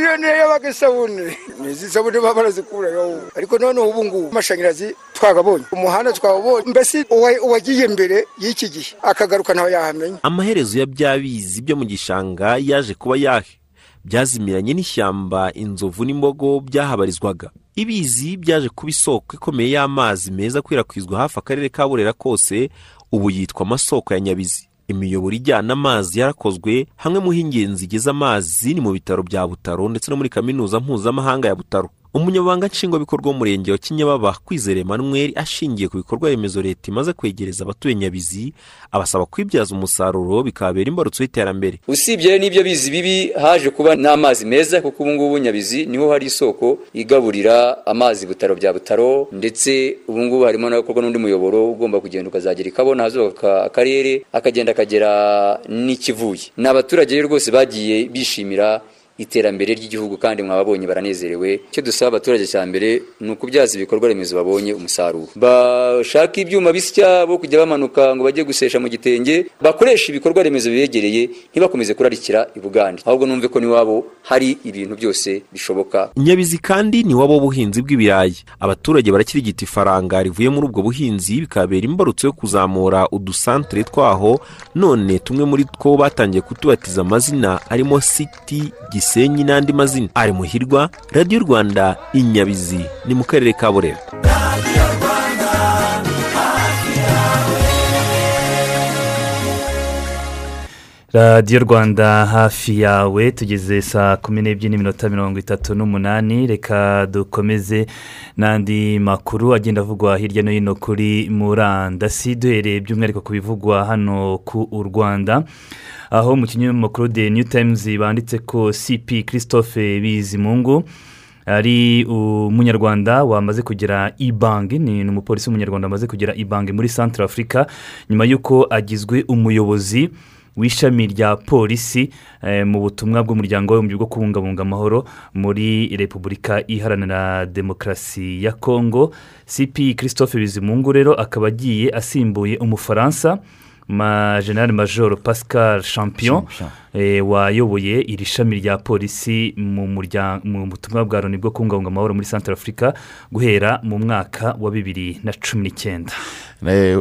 Iyo niyo yabaga isabune. Izi sabune baba barazikurayo ariko noneho ubu ngubu amashanyarazi twagabonye. Umuhanda twawubonye. Mbese uwagiye mbere y'iki gihe akagaruka ntaho yahamenya. Amaherezo ya byabizi byo mu gishanga yaje kuba yahe? Byazimiranye n'ishyamba inzovu n'imbogo byahabarizwaga. Ibizi byaje kuba isoko ikomeye y'amazi meza akwirakwizwa hafi akarere ka burera kose ubu yitwa amasoko ya nyabizi. Imiyoboro ijyana amazi yarakozwe hamwe mu h'ingenzi igeza amazi ni mu bitaro bya butaro ndetse no muri kaminuza mpuzamahanga ya butaro. Umunyamabanga nshingwabikorwa w'umurenge wa kinyababa kwizera emmanuel ashingiye ku bikorwa remezo leta imaze kwegereza abatuye nyabizi abasaba kwibyaza umusaruro bikababera imbarutso y'iterambere. Usibye n'ibyo bizi bibi haje kuba n'amazi meza kuko ubu ngubu nyabizi ni ho hari isoko igaburira amazi butaro bya butaro ndetse ubu ngubu harimo n'akorwa n'undi muyoboro ugomba kugenda ukazagera ikabona hazuba akarere akagenda akagera n'ikivuye ni abaturage rwose bagiye bishimira iterambere ry'igihugu kandi mwababonye baranezerewe. Icyo dusaba abaturage cya mbere ni ukubyaza ibikorwa remezo babonye umusaruro. Bashaka ibyuma bisya bo kujya bamanuka ngo bajye gusesha mu gitenge bakoresha ibikorwa remezo bibegereye ntibakomeze kurarikira i bugande. Ahubwo numve ko n'iwabo hari ibintu byose bishoboka. Nyabizi kandi ni wabo buhinzi bw'ibirayi. Abaturage barakirigita ifaranga rivuye muri ubwo buhinzi bikabera imbarutso yo kuzamura udusantere twaho. None tumwe muri two batangiye kutubatiza amazina arimo siti gisenyi n'andi mazina. Ari muhirwa radiyo rwanda inyabizi ni mu karere ka burera. Radiyo rwanda hafi yawe tugeze saa kumi n'ebyiri n'iminota mirongo itatu n'umunani. Reka dukomeze n'andi makuru agenda avugwa hirya no hino kuri murandasi. Duhereye by'umwihariko ku bivugwa hano ku rwanda. Aho mu kinyamakuru de new times banditse ko cp christophe bizimungu ari umunyarwanda wamaze kugera ibanki ni umupolisi w'umunyarwanda wamaze kugera ibanki muri santara afurika nyuma y'uko agizwe umuyobozi w'ishami rya polisi mu butumwa bw'umuryango w'ibihumbi bwo kubungabunga amahoro muri repubulika iharanira demokarasi ya kongo cp christophe bizimungu rero akaba agiye asimbuye umufaransa general major pascal champion. Wayoboye iri shami rya polisi mu butumwa bwa loni bwo kubungabunga amahoro muri santara afurika guhera mu mwaka wa bibiri na cumi n'icyenda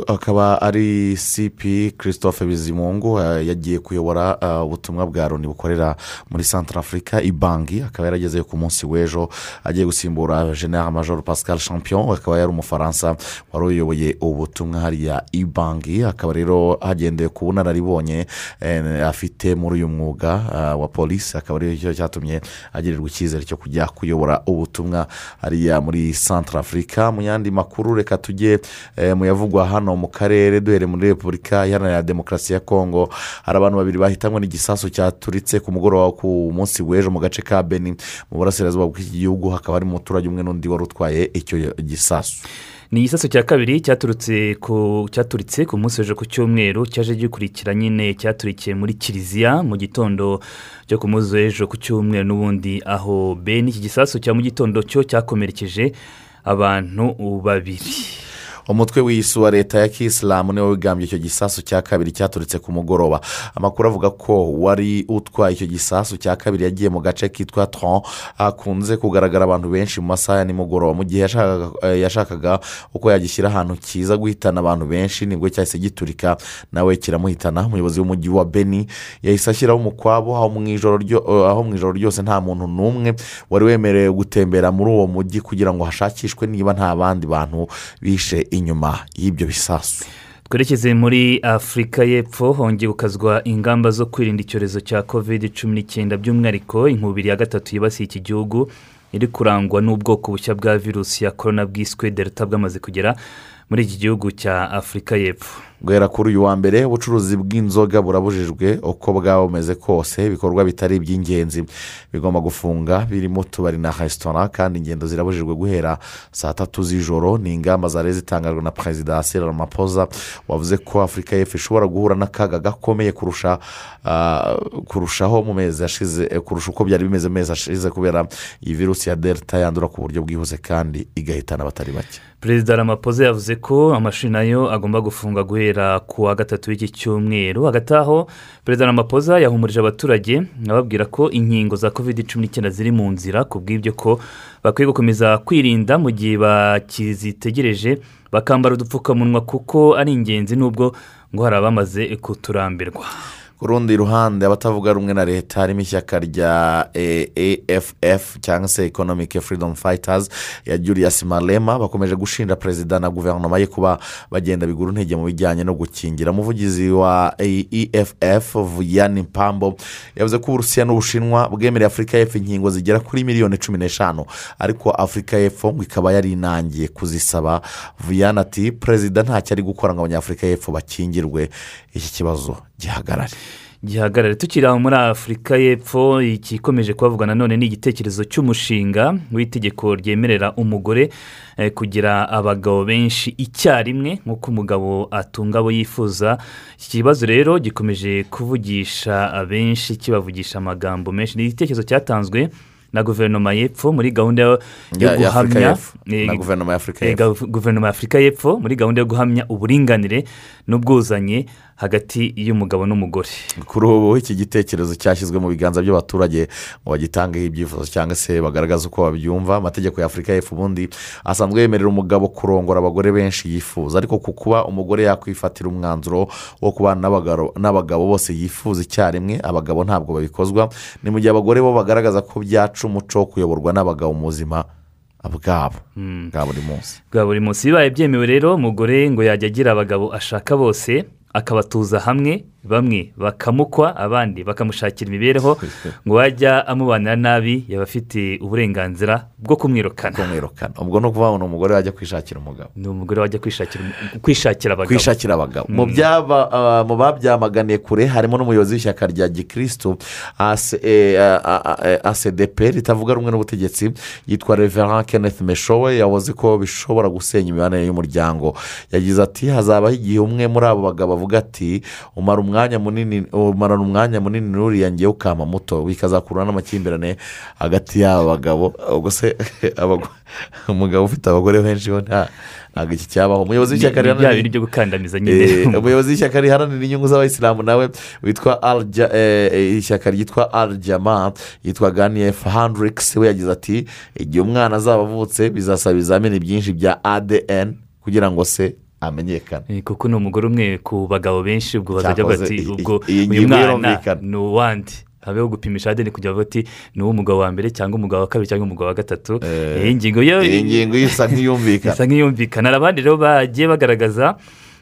akaba ari cp christophe bizimungu yagiye kuyobora ubutumwa bwa loni bukorera muri santara afurika ibanki akaba yarageze ku munsi w'ejo agiye gusimbura general major pascal champion. Akaba yari umufaransa wari uyoboye ubutumwa hariya ibanki akaba rero hagendeye ku bunararibonye afite muri uyu mwuga wa polisi akaba ari cyo cyatumye agirirwa icyizere cyo kujya kuyobora ubutumwa hariya muri santara afurika mu yandi makuru reka tujye mu yavugwa hano mu karere duhere muri repubulika iharanira demokarasi ya kongo hari abantu babiri bahitanywe n'igisasu cyaturitse ku mugoroba ku munsi w'ejo mu gace ka beni. Mu burasirazuba bw'iki gihugu hakaba harimo umuturage umwe n'undi wari utwaye icyo gisasu. Ni igisasu cya kabiri cyaturitse ku munsi w'ejo ku cyumweru cyaje gikurikira nyine cyaturikiye muri kiliziya mu gitondo cyo ku munsi w'ejo ku cyumweru n'ubundi aho. Bene iki gisasu cya mu gitondo cyo cyakomerekeje abantu babiri. Umutwe w'isi wa leta ya kisilamu ni we wigambye icyo gisasu cya kabiri cyaturitse ku mugoroba. Amakuru avuga ko wari utwaye icyo gisasu cya kabiri yagiye mu gace kitwa tron. Hakunze kugaragara abantu benshi mu masaha ya nimugoroba. Mu gihe yashakaga, eh, uko yagishyira ahantu kiza guhitana abantu benshi ni bwo cyahise giturika. Nawe kiramuhitana. Umuyobozi w'umujyi wa beni yahise ashyiraho umukwabo eh, aho mu ijoro ryose nta muntu n'umwe wari wemerewe gutembera muri uwo mujyi kugira ngo hashakishwe niba nta bandi bantu bishe inyuma y'ibyo bisasu. Twerekeze muri afurika y'epfo hongeye gukazwa ingamba zo kwirinda icyorezo cya covid cumi n'icyenda by'umwihariko inkubiri ya gatatu yibasiye iki gihugu iri kurangwa n'ubwoko bushya bwa virusi ya korona bwiswe delta bwamaze kugera muri iki gihugu cya afurika y'epfo. Guhera kuri uyu wa mbere ubucuruzi bw'inzoga burabujijwe uko bwaba bumeze kose ibikorwa bitari iby'ingenzi. Bigomba gufunga birimo utubari na resitora kandi ingendo zirabujijwe guhera saa tatu z'ijoro. Ni ingamba zari zitangajwe na perezida Cyril Ramaphosa wavuze ko afurika y'epfo ishobora guhura n'akaga gakomeye kurusha ah, kurushaho mu mezi ashize eh, kurusha uko byari bimeze mu mezi ashize kubera iyi virusi ya delta yandura ku buryo bwihuse kandi igahitana abatari bake. Perezida Ramaphosa yavuze ko amashuri na yo agomba gufunga guhera ku wa gatatu w'iki cyumweru. Hagati aho perezida Ramaphosa yahumurije abaturage ababwira ko inkingo za covid cumi n'icyenda ziri mu nzira ku bw'ibyo ko bakwiye gukomeza kwirinda mu gihe bakizitegereje bakambara udupfukamunwa kuko ari ingenzi n'ubwo ngo hari abamaze kuturambirwa. Ku rundi ruhande abatavuga rumwe na leta harimo ishyaka rya eff cyangwa se economic freedom fighters ya julius malema bakomeje gushinja perezida na guverinoma ye kuba bagenda bigura intege mu bijyanye no gukingira. Umuvugizi wa eff vuyani pambo yavuze ko uburusiya n'ubushinwa bwemereye afurika y'epfo inkingo zigera kuri miliyoni cumi n'eshanu ariko afurika y'epfo ngo ikaba yari inangiye kuzisaba. Vuyani ati perezida ntacyo ari gukora ngo abanyafurika y'epfo bakingirwe iki kibazo gihagarare. Gihagarare. Tukiri aho muri afurika y'epfo igikomeje kuhavugwa nanone ni igitekerezo cy'umushinga w'itegeko ryemerera umugore eh, kugira abagabo benshi icyarimwe nk'uko umugabo atunga abo yifuza. Iki kibazo rero gikomeje kuvugisha abenshi kibavugisha amagambo menshi. Ni igitekerezo cyatanzwe na guverinoma y'epfo muri gahunda yo guhamya eh, guverinoma ya Afurika eh, y'epfo muri gahunda yo guhamya uburinganire n'ubwuzanye hagati y'umugabo n'umugore. Kuri ubu iki gitekerezo cyashyizwe mu biganza by'abaturage ngo bagitangeho ibyifuzo cyangwa se bagaragaze uko babyumva. Amategeko ya afurika y'epfo ubundi asanzwe yemerera umugabo kurongora abagore benshi yifuza. Ariko ku kuba umugore yakwifatira umwanzuro wo kubana n'abagabo- bose yifuza icyarimwe abagabo ntabwo babikozwa. Ni mu gihe abagore bo bagaragaza ko byaca umuco wo kuyoborwa n'abagabo mu buzima bwabo bwa buri munsi. Bwa buri munsi. Bibaye byemewe rero umugore ngo yajya agira abagabo ashaka bose akabatuza hamwe bamwe bakamukwa abandi bakamushakira imibereho ngo wajya amubanira nabi yaba afite uburenganzira bwo kumwirukana. Kumwirukana. Ubwo ni ukuvuga ngo ni umugore wajya kwishakira umugabo. Ni umugore wajya kwishakira kwishakira abagabo. Kwishakira abagabo. Mu Mm. byaba ah, mu babyamaganiye kure harimo n'umuyobozi w'ishyaka rya gikirisitu acdp ritavuga rumwe n'ubutegetsi yitwa reverand kenneth meshowe yavuze ko bishobora gusenya imibanire y'umuryango. Yagize ati hazabaho igihe umwe muri abo bagabo avuga ati umara umwanya munini umarana umwanya munini n'uriya ngewe ukama muto bikazakurura n'amakimbirane hagati y'aba bagabo ubwo se umugabo ufite abagore benshi ntabwo iki cyabaho. Umuyobozi w'ishyaka riharanira- Eh, umuyobozi w'ishyaka riharanira inyungu z'abayisilamu nawe witwa eh, eh, ishyaka ryitwa aljama yitwa ganiyef handrikisi we yagize ati igihe umwana azaba avutse bizasaba ibizamini byinshi bya adn kugira ngo se amenyekane. Eh, kuko ni umugore umwe ku bagabo benshi ubwo bazajya bati ubwo uyu mwana ni uwandi? Habeho gupimisha adeni kugira ngo bati ni uw'umugabo wa mbere cyangwa umugabo wa kabiri cyangwa umugabo wa gatatu? Ngingo yo iyi ngingo yo isa nk'iyumvikana. Isa nk'iyumvikana. Hari abandi rero bagiye bagaragaza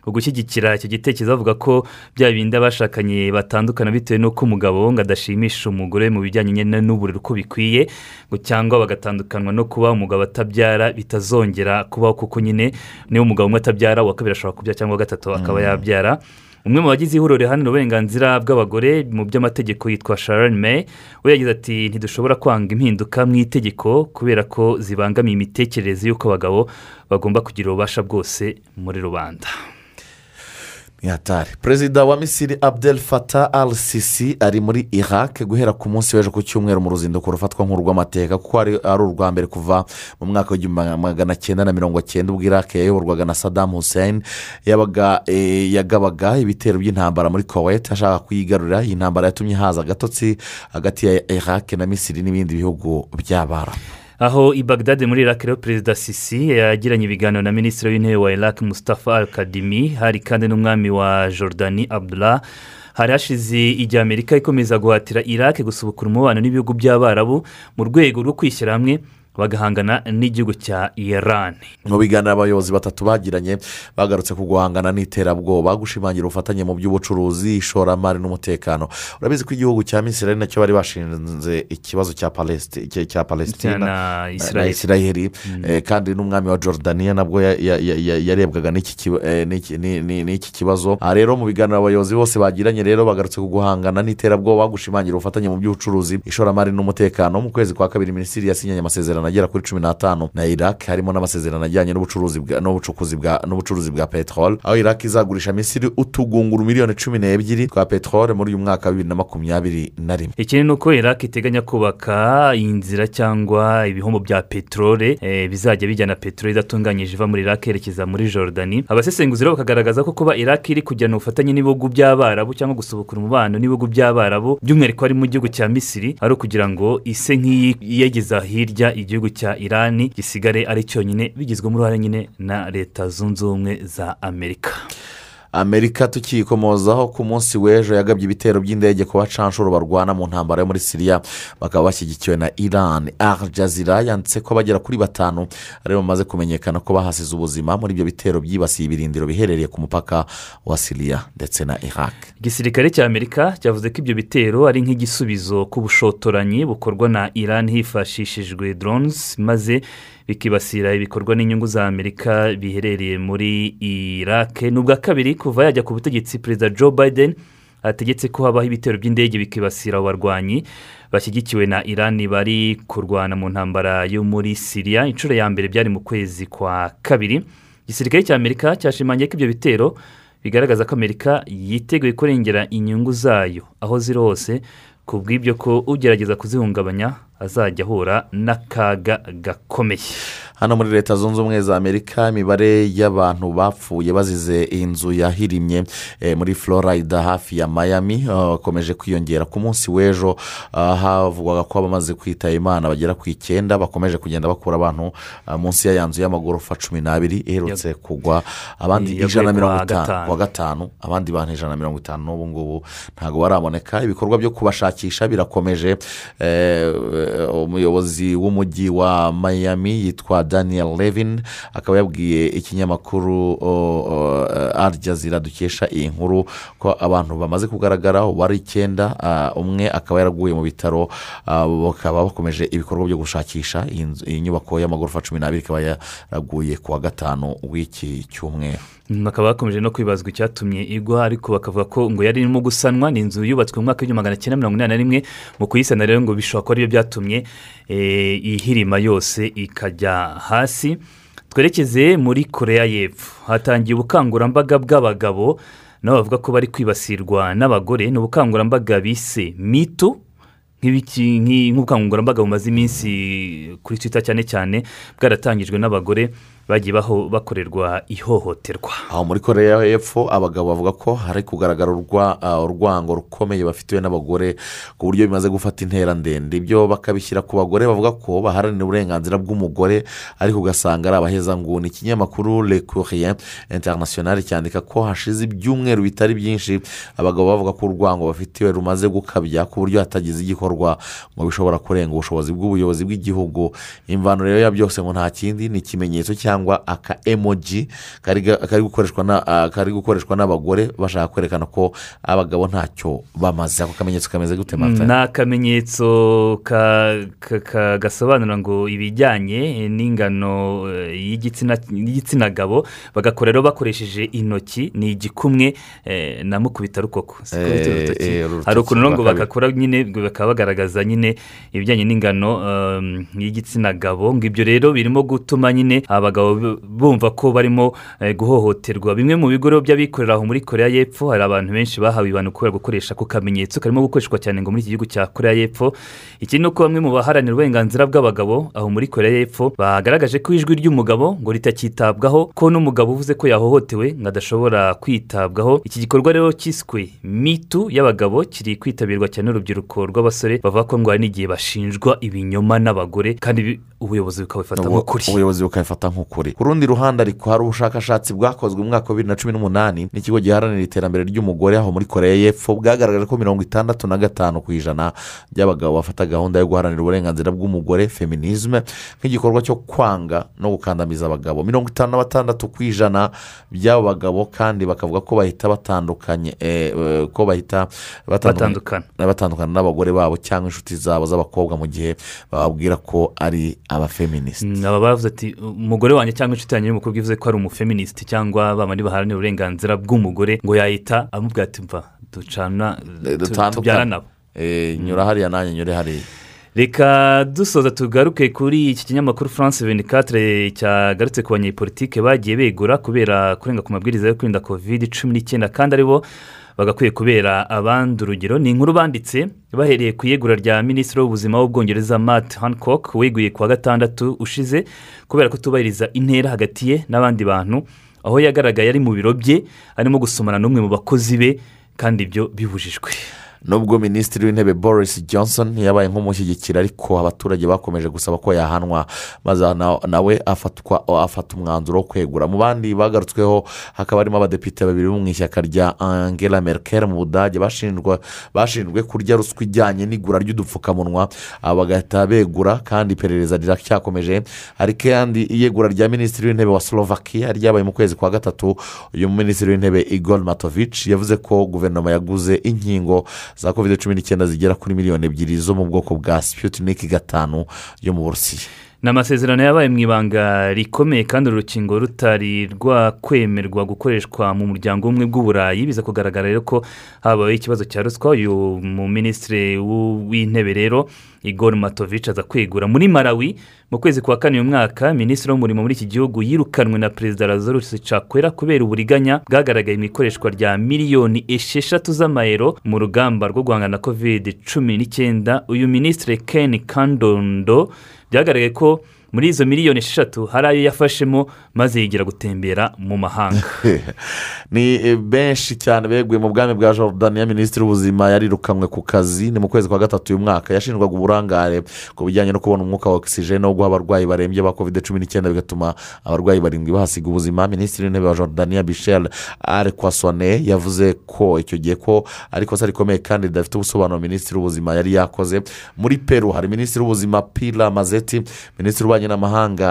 ugushyigikira icyo gitekerezo bavuga ko bya bindi abashakanye batandukana bitewe n'uko umugabo ngo adashimisha umugore mu bijyanye nyine n'uburere uko bikwiye ngo cyangwa bagatandukanwa no kuba umugabo atabyara bitazongera kubaho kuko nyine niba umugabo umwe atabyara uwa kabiri ashobora kubyara cyangwa gatatu akaba Mm. yabyara umwe mu bagize ihuriro riharanira uburenganzira bw'abagore mu by'amategeko yitwa sharon may we yagize ati ntidushobora kwanga impinduka mu itegeko kubera ko zibangamiye imitekerereze y'uko abagabo bagomba kugira ububasha bwose muri rubanda ni hatari. Perezida wa misiri abdel fatah al sisi ari muri iraq guhera ku munsi w'ejo ku cyumweru mu ruzinduko rufatwa nk'urw'amateka kuko ari urwa mbere kuva mu mwaka w'igihumbi magana cyenda na mirongo cyenda ubwo iraq yayoborwaga na saddam hussein. Yabaga eh, yagabaga ibitero by'intambara muri kuwait ashaka kuyigarurira. Iyi ntambara yatumye haza agatotsi hagati ya iraq na misiri n'ibindi bihugu by'abarabu. Aho i bagdade muri iraq rero perezida sisi yagiranye ibiganiro na minisitiri w'intebe wa iraq mustafa al kadimi hari kandi n'umwami wa jordani abdullah. Hari hashize igihe amerika ikomeza guhatira iraq gusubukura umubano n'ibihugu by'abarabu mu rwego rwo kwishyira hamwe bagahangana n'igihugu cya iran. Mu biganiro abayobozi batatu bagiranye bagarutse ku guhangana n'iterabwoba gushimangira ubufatanye mu by'ubucuruzi ishoramari n'umutekano. Urabizi ko igihugu cya misiri na cyo bari bashinze ikibazo cya palesiti cya palesitina Na Israel. isirayeli Eh, kandi n'umwami wa jordaniya nabwo ya- ya- ya- ya- yarebwaga n'iki eh, n'iki kibazo. Aha rero mu biganiro abayobozi bose bagiranye rero bagarutse ku guhangana n'iterabwoba gushimangira ubufatanye mu by'ubucuruzi ishoramari n'umutekano. Mu kwezi kwa kabiri minisitiri yasinyanye amasezerano agera kuri cumi n'atanu na iraq harimo n'amasezerano ajyanye n'ubucuruzi bwa- peteroli aho iraq izagurisha misiri utugunguru miliyoni cumi n'ebyiri twa peteroli muri uyu mwaka wa bibiri na makumyabiri na rimwe. Ikindi ni uko iraq iteganya kubaka inzira cyangwa ibihombo bya peteroli eh, bizajya bijyana peteroli idatunganyije iva muri iraq yerekeza muri jordani. Abasesenguzi rero bakagaragaza ko kuba iraq iri kugirana ubufatanye n'ibihugu by'abarabu cyangwa gusubukura umubano n'ibihugu by'abarabu by'umwihariko ari mu gihugu cya misiri ari ukugira ngo ise nk'iyegeza hirya igihugu cya irani gisigare ari cyonyine bigizwemo uruhare nyine na leta zunze ubumwe za amerika. Amerika tukiyikomozaho ku munsi w'ejo yagabye ibitero by'indege ku bacanshuro barwana mu ntambara yo muri siriya bakaba bashyigikiwe na iran. Al yanditse ko bagera kuri batanu ari bo bamaze kumenyekana ko bahasize ubuzima muri ibyo bitero byibasiye ibirindiro biherereye ku mupaka wa siriya ndetse na iraq. Igisirikare cya amerika cyavuze ko ibyo bitero ari nk'igisubizo ku bushotoranyi bukorwa na iran hifashishijwe drones maze bikibasira ibikorwa n'inyungu za amerika biherereye muri iraq. Ni ubwa kabiri kuva yajya ku butegetsi perezida joe biden ategetse ko habaho ibitero by'indege bikibasira abo barwanyi bashyigikiwe na iran bari kurwana mu ntambara yo muri siriya inshuro ya mbere byari mu kwezi kwa kabiri. Igisirikare cya amerika cyashimangiye ko ibyo bitero bigaragaza ko amerika yiteguye kurengera inyungu zayo aho ziri hose ku bw'ibyo ko ugerageza kuzihungabanya azajya ahura n'akaga gakomeye. Hano muri leta zunze ubumwe za amerika imibare y'abantu bapfuye bazize inzu yahirimye eh, muri florida hafi ya miami bakomeje kwiyongera ku munsi w'ejo. Ah, havugwaga ko abamaze kwitaba imana bagera ku icyenda bakomeje kugenda bakura abantu ah, munsi ya ya nzu y'amagorofa cumi n'abiri iherutse kugwa. Abandi ijana na mirongo itanu kuwa gatanu abandi bantu ijana na mirongo itanu n'ubu ngubu ntabwo baraboneka ibikorwa byo kubashakisha birakomeje eh, umuyobozi w'umujyi wa miami yitwa daniel levin akaba yabwiye ikinyamakuru jazeera dukesha iyi nkuru ko abantu bamaze kugaragara ubu ari icyenda umwe akaba yaraguye mu bitaro bakaba bakomeje ibikorwa byo gushakisha iyi nyubako y'amagorofa cumi n'abiri ikaba yaraguye ku wa gatanu w'iki cyumweru. Bakaba bakomeje no kwibazwa icyatumye igwa ariko bakavuga ko ngo yari irimo gusanwa ni inzu yubatswe mu mwaka w'igihumbi magana cyenda mirongo inani na rimwe mu kuyisana rero ngo bishobora kuba ari byo byatumye eh, ihirima yose ikajya hasi. Twerekeze muri koreya y'epfo. Hatangiye ubukangurambaga bw'abagabo nabo bavuga ko bari kwibasirwa n'abagore. Ni ubukangurambaga bise mitu nk'ubukangurambaga bumaze iminsi kuri twita cyane cyane bwaratangijwe n'abagore. Bagiye bakorerwa ihohoterwa. Aho muri koreya y'epfo abagabo bavuga ko hari kugaragara urwa- urwango rukomeye bafitiwe n'abagore ku buryo bimaze gufata intera ndende. Ibyo bakabishyira ku bagore bavuga ko baharanira uburenganzira bw'umugore ariko ugasanga ari abahezanguni. Ikinyamakuru le courrier international cyandika ko hashize ibyumweru bitari byinshi abagabo bavuga ko urwango bafitiwe rumaze gukabya ku buryo hatagize igikorwa ngo bishobora kurenga ubushobozi bw'ubuyobozi bw'igihugu. Imvano rero ya byose ngo nta kindi ni ikimenyetso cyangwa cyangwa aka emoji kari gukoreshwa ah, kari gukoreshwa n'abagore bashaka kwerekana ko abagabo ntacyo bamaze. Ako kamenyetso kameze gute martin ni akamenyetso ka- ka- ka- gasobanura ngo ibijyanye n'ingano eh, y'igitsina gabo bagakora rero bakoresheje intoki ni igikumwe eh, na mukubita rukoko. Eh, hari ukuntu ngo bagakora nyine bakaba bagaragaza nyine ibijyanye n'ingano y'igitsina gabo ngo ibyo rero birimo gutuma nyine abagabo bumva ko barimo eh, guhohoterwa. Bimwe mu bigo by'abikorera aho muri korea y'epfo hari abantu benshi bahawe ibihano kubera gukoresha ako kamenyetso karimo gukoreshwa cyane ngo muri iki gihugu cya korea y'epfo. Ikindi ni uko bamwe mu baharanira uburenganzira bw'abagabo aho muri korea y'epfo bagaragaje ko ijwi ry'umugabo ngo ritakitabwaho ko n'umugabo uvuze ko yahohotewe ngo adashobora kwitabwaho. Iki gikorwa rero cyiswe mitu y'abagabo kiri kwitabirwa cyane n'urubyiruko rw'abasore bavuga ko ngo hari n'igihe bashinjwa ibinyoma n'abagore kandi ubuyobozi bukabifata nk'ukuri. ubuyobozi bukabifata nk'ukuri. Ku rundi ruhande ariko hari ubushakashatsi bwakozwe mu mwaka wa bibiri na cumi n'umunani n'ikigo giharanira iterambere ry'umugore aho muri korea y'epfo bwagaragaje ko mirongo itandatu na gatanu ku ijana by'abagabo bafata gahunda yo guharanira uburenganzira bw'umugore feminisme nk'igikorwa cyo kwanga no gukandamiza abagabo. Mirongo itanu na batandatu ku ijana by'abo bagabo kandi bakavuga ko bahita batandukanye eh, eh, ko bahita Batandukana. batandukana n'abagore babo cyangwa inshuti zabo z'abakobwa mu gihe bababwira ko ari abafeministi Mm, aba bavuze ati umugore wanjye cyangwa inshuti yanjye y'umukobwa ivuze ko ari umufeministi cyangwa bamwe baharanira uburenganzira bw'umugore ngo yahita amubwira ati mva ducana tu- tubyara nabo. Eh, nyura hariya nanjye nyure hariya. Reka dusoza tugaruke kuri iki kinyamakuru france 24 cyagarutse ku banyepolitike bagiye begura kubera kurenga ku mabwiriza yo kwirinda covid cumi n'icyenda kandi ari bo bagakwiye kubera abandi urugero. Ni inkuru banditse bahereye ku iyegura rya minisitiri w'ubuzima w'ubwongereza matt hancock weguye ku wa gatandatu ushize kubera kutubahiriza intera hagati ye n'abandi bantu. Aho yagaragaye ari mu biro bye arimo gusomana n'umwe mu bakozi be kandi ibyo bibujijwe. Nubwo minisitiri w'intebe boris johnson yabaye nk'umushyigikira ariko abaturage bakomeje gusaba ko yahanwa maze na- nawe afata umwanzuro wo kwegura. Mu bandi bagarutsweho hakaba harimo abadepite babiri bo mu ishyaka rya angela merkel mu budage bashinjwe kurya ruswa ijyanye n'igura ry'udupfukamunwa. Bagahita begura kandi iperereza riracyakomeje. Hari kandi iyegura rya minisitiri w'intebe wa slovakia ryabaye mu kwezi kwa gatatu. Uyu minisitiri w'intebe igor matovic yavuze ko guverinoma yaguze inkingo za covid cumi n'icyenda zigera kuri miliyoni ebyiri zo mu bwoko bwa sputnik gatanu yo mu burusiya. Ni amasezerano yabaye mu ibanga rikomeye kandi uru rukingo rutari rwakwemerwa gukoreshwa mu muryango umwe bw'uburayi. Biza kugaragara rero ko habayeho ikibazo cya ruswa. Uyu mu minisitiri w'intebe rero igor matovic aza kwegura muri malawi mu kwezi kwa kane uyu mwaka minisitiri w'umurimo muri iki gihugu yirukanwe na perezida lazarus cakwera kubera uburiganya bwagaragaye mu ikoreshwa rya miliyoni esheshatu z'amayero mu rugamba rwo guhangana na covid cumi n'icyenda. Uyu minisitiri ken kandondo byagaragaye ko muri izo miliyoni esheshatu hari ayo yafashemo maze yigira gutembera mu mahanga. Ni benshi cyane beguye mu bwami bwa Jordania minisitiri w'ubuzima yarirukanwe ku kazi ni mu kwezi kwa gatatu uyu mwaka. Yashinjwaga uburangare ku bijyanye no kubona umwuka wa ogisijene wo guha abarwayi barembye ba kovide cumi n'icyenda bigatuma abarwayi barindwi bahasiga ubuzima. Minisitiri w'intebe wa Jordania michel ari kwasone yavuze ko icyo gihe ko ari ikosa rikomeye kandi ridafite ubusobanuro minisitiri w'ubuzima yari yakoze. Muri peru hari minisitiri w'ubuzima pila mazeti minisitiri w'ububanyi n'amahanga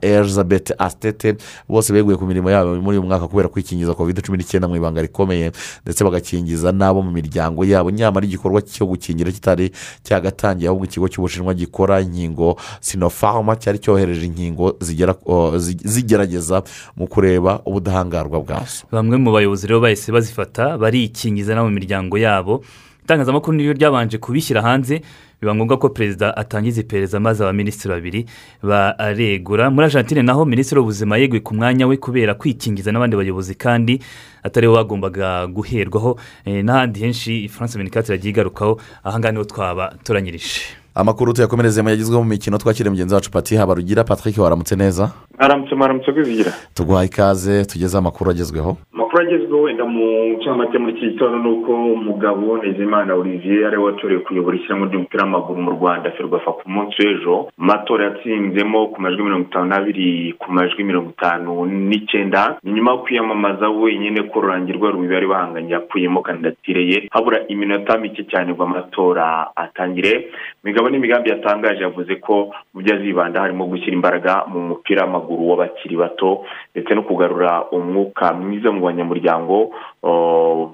uh, elizabeth astete bose beguye ku mirimo yabo muri uyu mwaka kubera kwikingiza kovide cumi n'icyenda mu ibanga rikomeye ndetse bagakingiza n'abo mu miryango yabo. Nyamara igikorwa cyo gukingira kitari cyagatangiye ahubwo ikigo cy'ubushinwa gikora inkingo sinofarma cyari cyohereje inkingo zigera zi- zigerageza mu kureba ubudahangarwa bwazo. Bamwe mu bayobozi rero bahise bazifata barikingiza no mu miryango yabo. Itangazamakuru niyo ryabanje kubishyira hanze biba ngombwa ko perezida atangiza iperereza maze abaminisitiri babiri baregura muri argentine naho minisitiri w'ubuzima yeguye ku mwanya we kubera kwikingiza n'abandi bayobozi kandi atari we bagombaga guherwaho. Eh, n'ahandi henshi france minikati yagiye igarukaho ahangaha ni ho twaba turanyirije amakuru tuyakomereze mu yagezweho mu mikino twakire mugenzi wacu pati habarugira. Patrick waramutse neza? Mwaramutse mwaramutse kwizigira tuguhaye ikaze tugezeho amakuru agezweho? Amakuru agezweho wenda mu ncamake muri iki gitondo ni uko umugabo Nizimana olivier ari we watorewe kuyobora ishyirahamwe ry'umupira w'amaguru mu rwanda ferwafa ku munsi w'ejo. Mu matora yatsinzemo ku majwi mirongo itanu n'abiri ku majwi mirongo itanu n'icyenda ni nyuma yo kwiyamamaza wenyine ko rurangirwa rubi bari bahanganye yakuyemo kandidatire ye. Habura iminota mike cyane ngo amatora atangire. Imigabo n'imigambi yatangaje yavuze ko mu byo azibanda harimo gushyira imbaraga mu mupira w'amaguru. W'abakiri bato ndetse no kugarura umwuka mwiza mu banyamuryango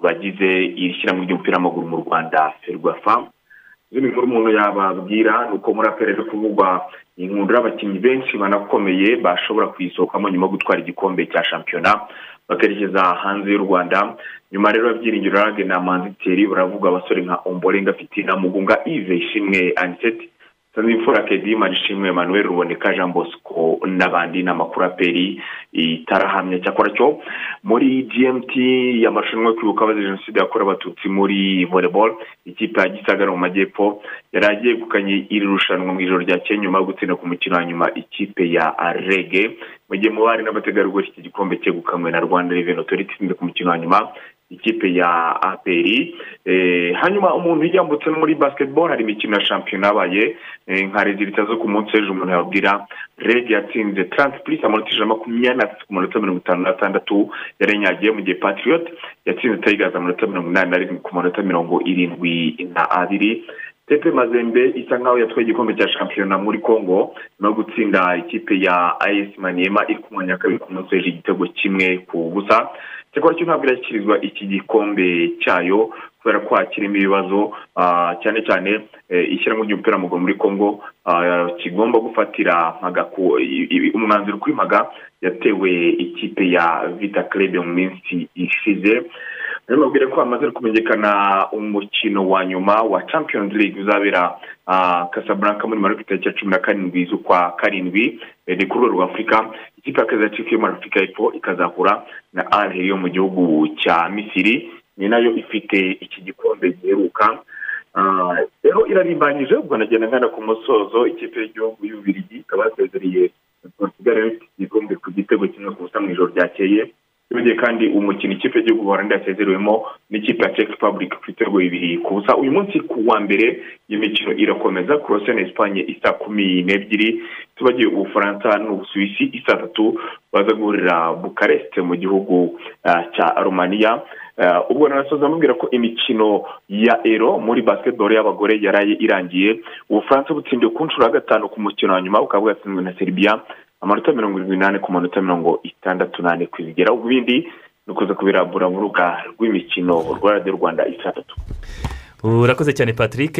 bagize iri shyirahamwe ry'umupira w'amaguru mu rwanda ferwafa. Izindi nkuru umuntu yababwira ni uko muri aperi ari kuvugwa inkundura abakinnyi benshi banakomeye bashobora kuyisohokamo nyuma yo gutwara igikombe cya shampiyona bakerekeza hanze y'u rwanda. Nyuma rero y'ibyiringiro rage na manziteri baravuga abasore nka omborenga fitina mugunga ive ishimwe aniseti sanzimfura kedi marishimwe emmanuel ruboneka jean bosco n'abandi ni amakuru aperi itarahamya cyakora cyo muri gmt y'amarushanwa yo kwibuka abazize jenoside yakorewe abatutsi muri volleyball ikipe ya gisagara mu majyepfo yari yegukanye iri rushanwa mu ijoro ryakeye nyuma yo gutsinda ku mukino wa nyuma ikipe ya rege mu gihe mu bari n'abategarugori iki gikombe na rwanda reveni otoriti ku mukino wa nyuma ikipe ya aperi eh, hanyuma umuntu yambutse no muri basketball hari imikino ya shampiyona yabaye eh, nka rezilita zo ku munsi w'ejo umuntu yabwira reg yatsinze taranti purisi amanota ijana na makumyabiri n'atatu ku manota mirongo itanu n'atandatu yarenyagiye mu gihe patriot yatsinze tayigazi amanota mirongo inani na rimwe ku manota mirongo irindwi na abiri. Tepe mazembe isa nkaho yatwaye igikombe cya shampiyona muri congo yo gutsinda ikipe ya ayesi maniyema iri ku mwanya wa kabiri ku munsi w'ejo igitego kimwe ku busa. Cyakora cyo ntabwo irashyikirizwa iki gikombe cyayo kubera ko hakirimo ibibazo ah, cyane cyane eh, ishyirahamwe ry'umupira w'amaguru muri congo ah, kigomba gufatira umwanzuro kuri mpaga yatewe ikipe ya vita club mu minsi ishize. Rero mbabwire ko hamaze kumenyekana umukino wa nyuma wa champions league uzabera ah, casablanca muri maroc itariki ya cumi na karindwi z'ukwa karindwi eh, ni ku rwego rwa afurika ikipe ya kazacika yo muri afurika y'epfo ikazahura na al yo mu gihugu cya misiri. Ni na yo ifite iki gikombe giheruka. Ah, rero irarimbanyije ubwo nagenda ngana ku musozo ikipe y'igihugu y'ububirigi ikaba yasezereye portugal yari ifite igikombe ku gitego kimwe ku busa mu ijoro ryakeye. Yongeye kandi umukino ikipe y'igihugu buholandi yasezerewemo n'ikipe ya czech republic ku bitego bibiri ku busa uyu munsi ku wa mbere iyi mikino irakomeza na esipanye isa kumi n'ebyiri. Tubagiye ubufaransa n'ubusuwisi isa tatu. Baza guhurira bukareste mu gihugu ah, cya romania. Ah, ubwo narasoza amubwira ko imikino ya ero muri basketball y'abagore yaraye irangiye. Ubufaransa butsindiwe ku nshuro ya gatanu ku mukino wa nyuma bukaba bwatsinzwe na serbia. Amanota mirongo irindwi n'ane ku manota mirongo itandatu n'ane ku izigera ibindi ni ukuza kubirambura mu rubuga rw'imikino rwa radiyo rwanda isa tatu urakoze cyane patrick.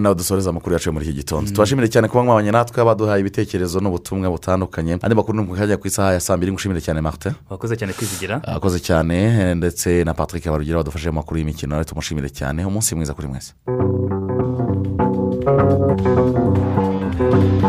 Nawe dusoreza amakuru yacu muri iki gitondo. Tubashimire cyane kuba mwabanye natwe baduhaye ibitekerezo n'ubutumwa butandukanye. Andi makuru ni ukajya ku isaha ya saa mbiri. Ngushimire cyane marite wakoze cyane kwizigira. Akoze cyane ndetse na patrick barugira badufashije mu makuru y'imikino. Nawe tumushimire cyane. Umunsi mwiza kuri mwese. Thank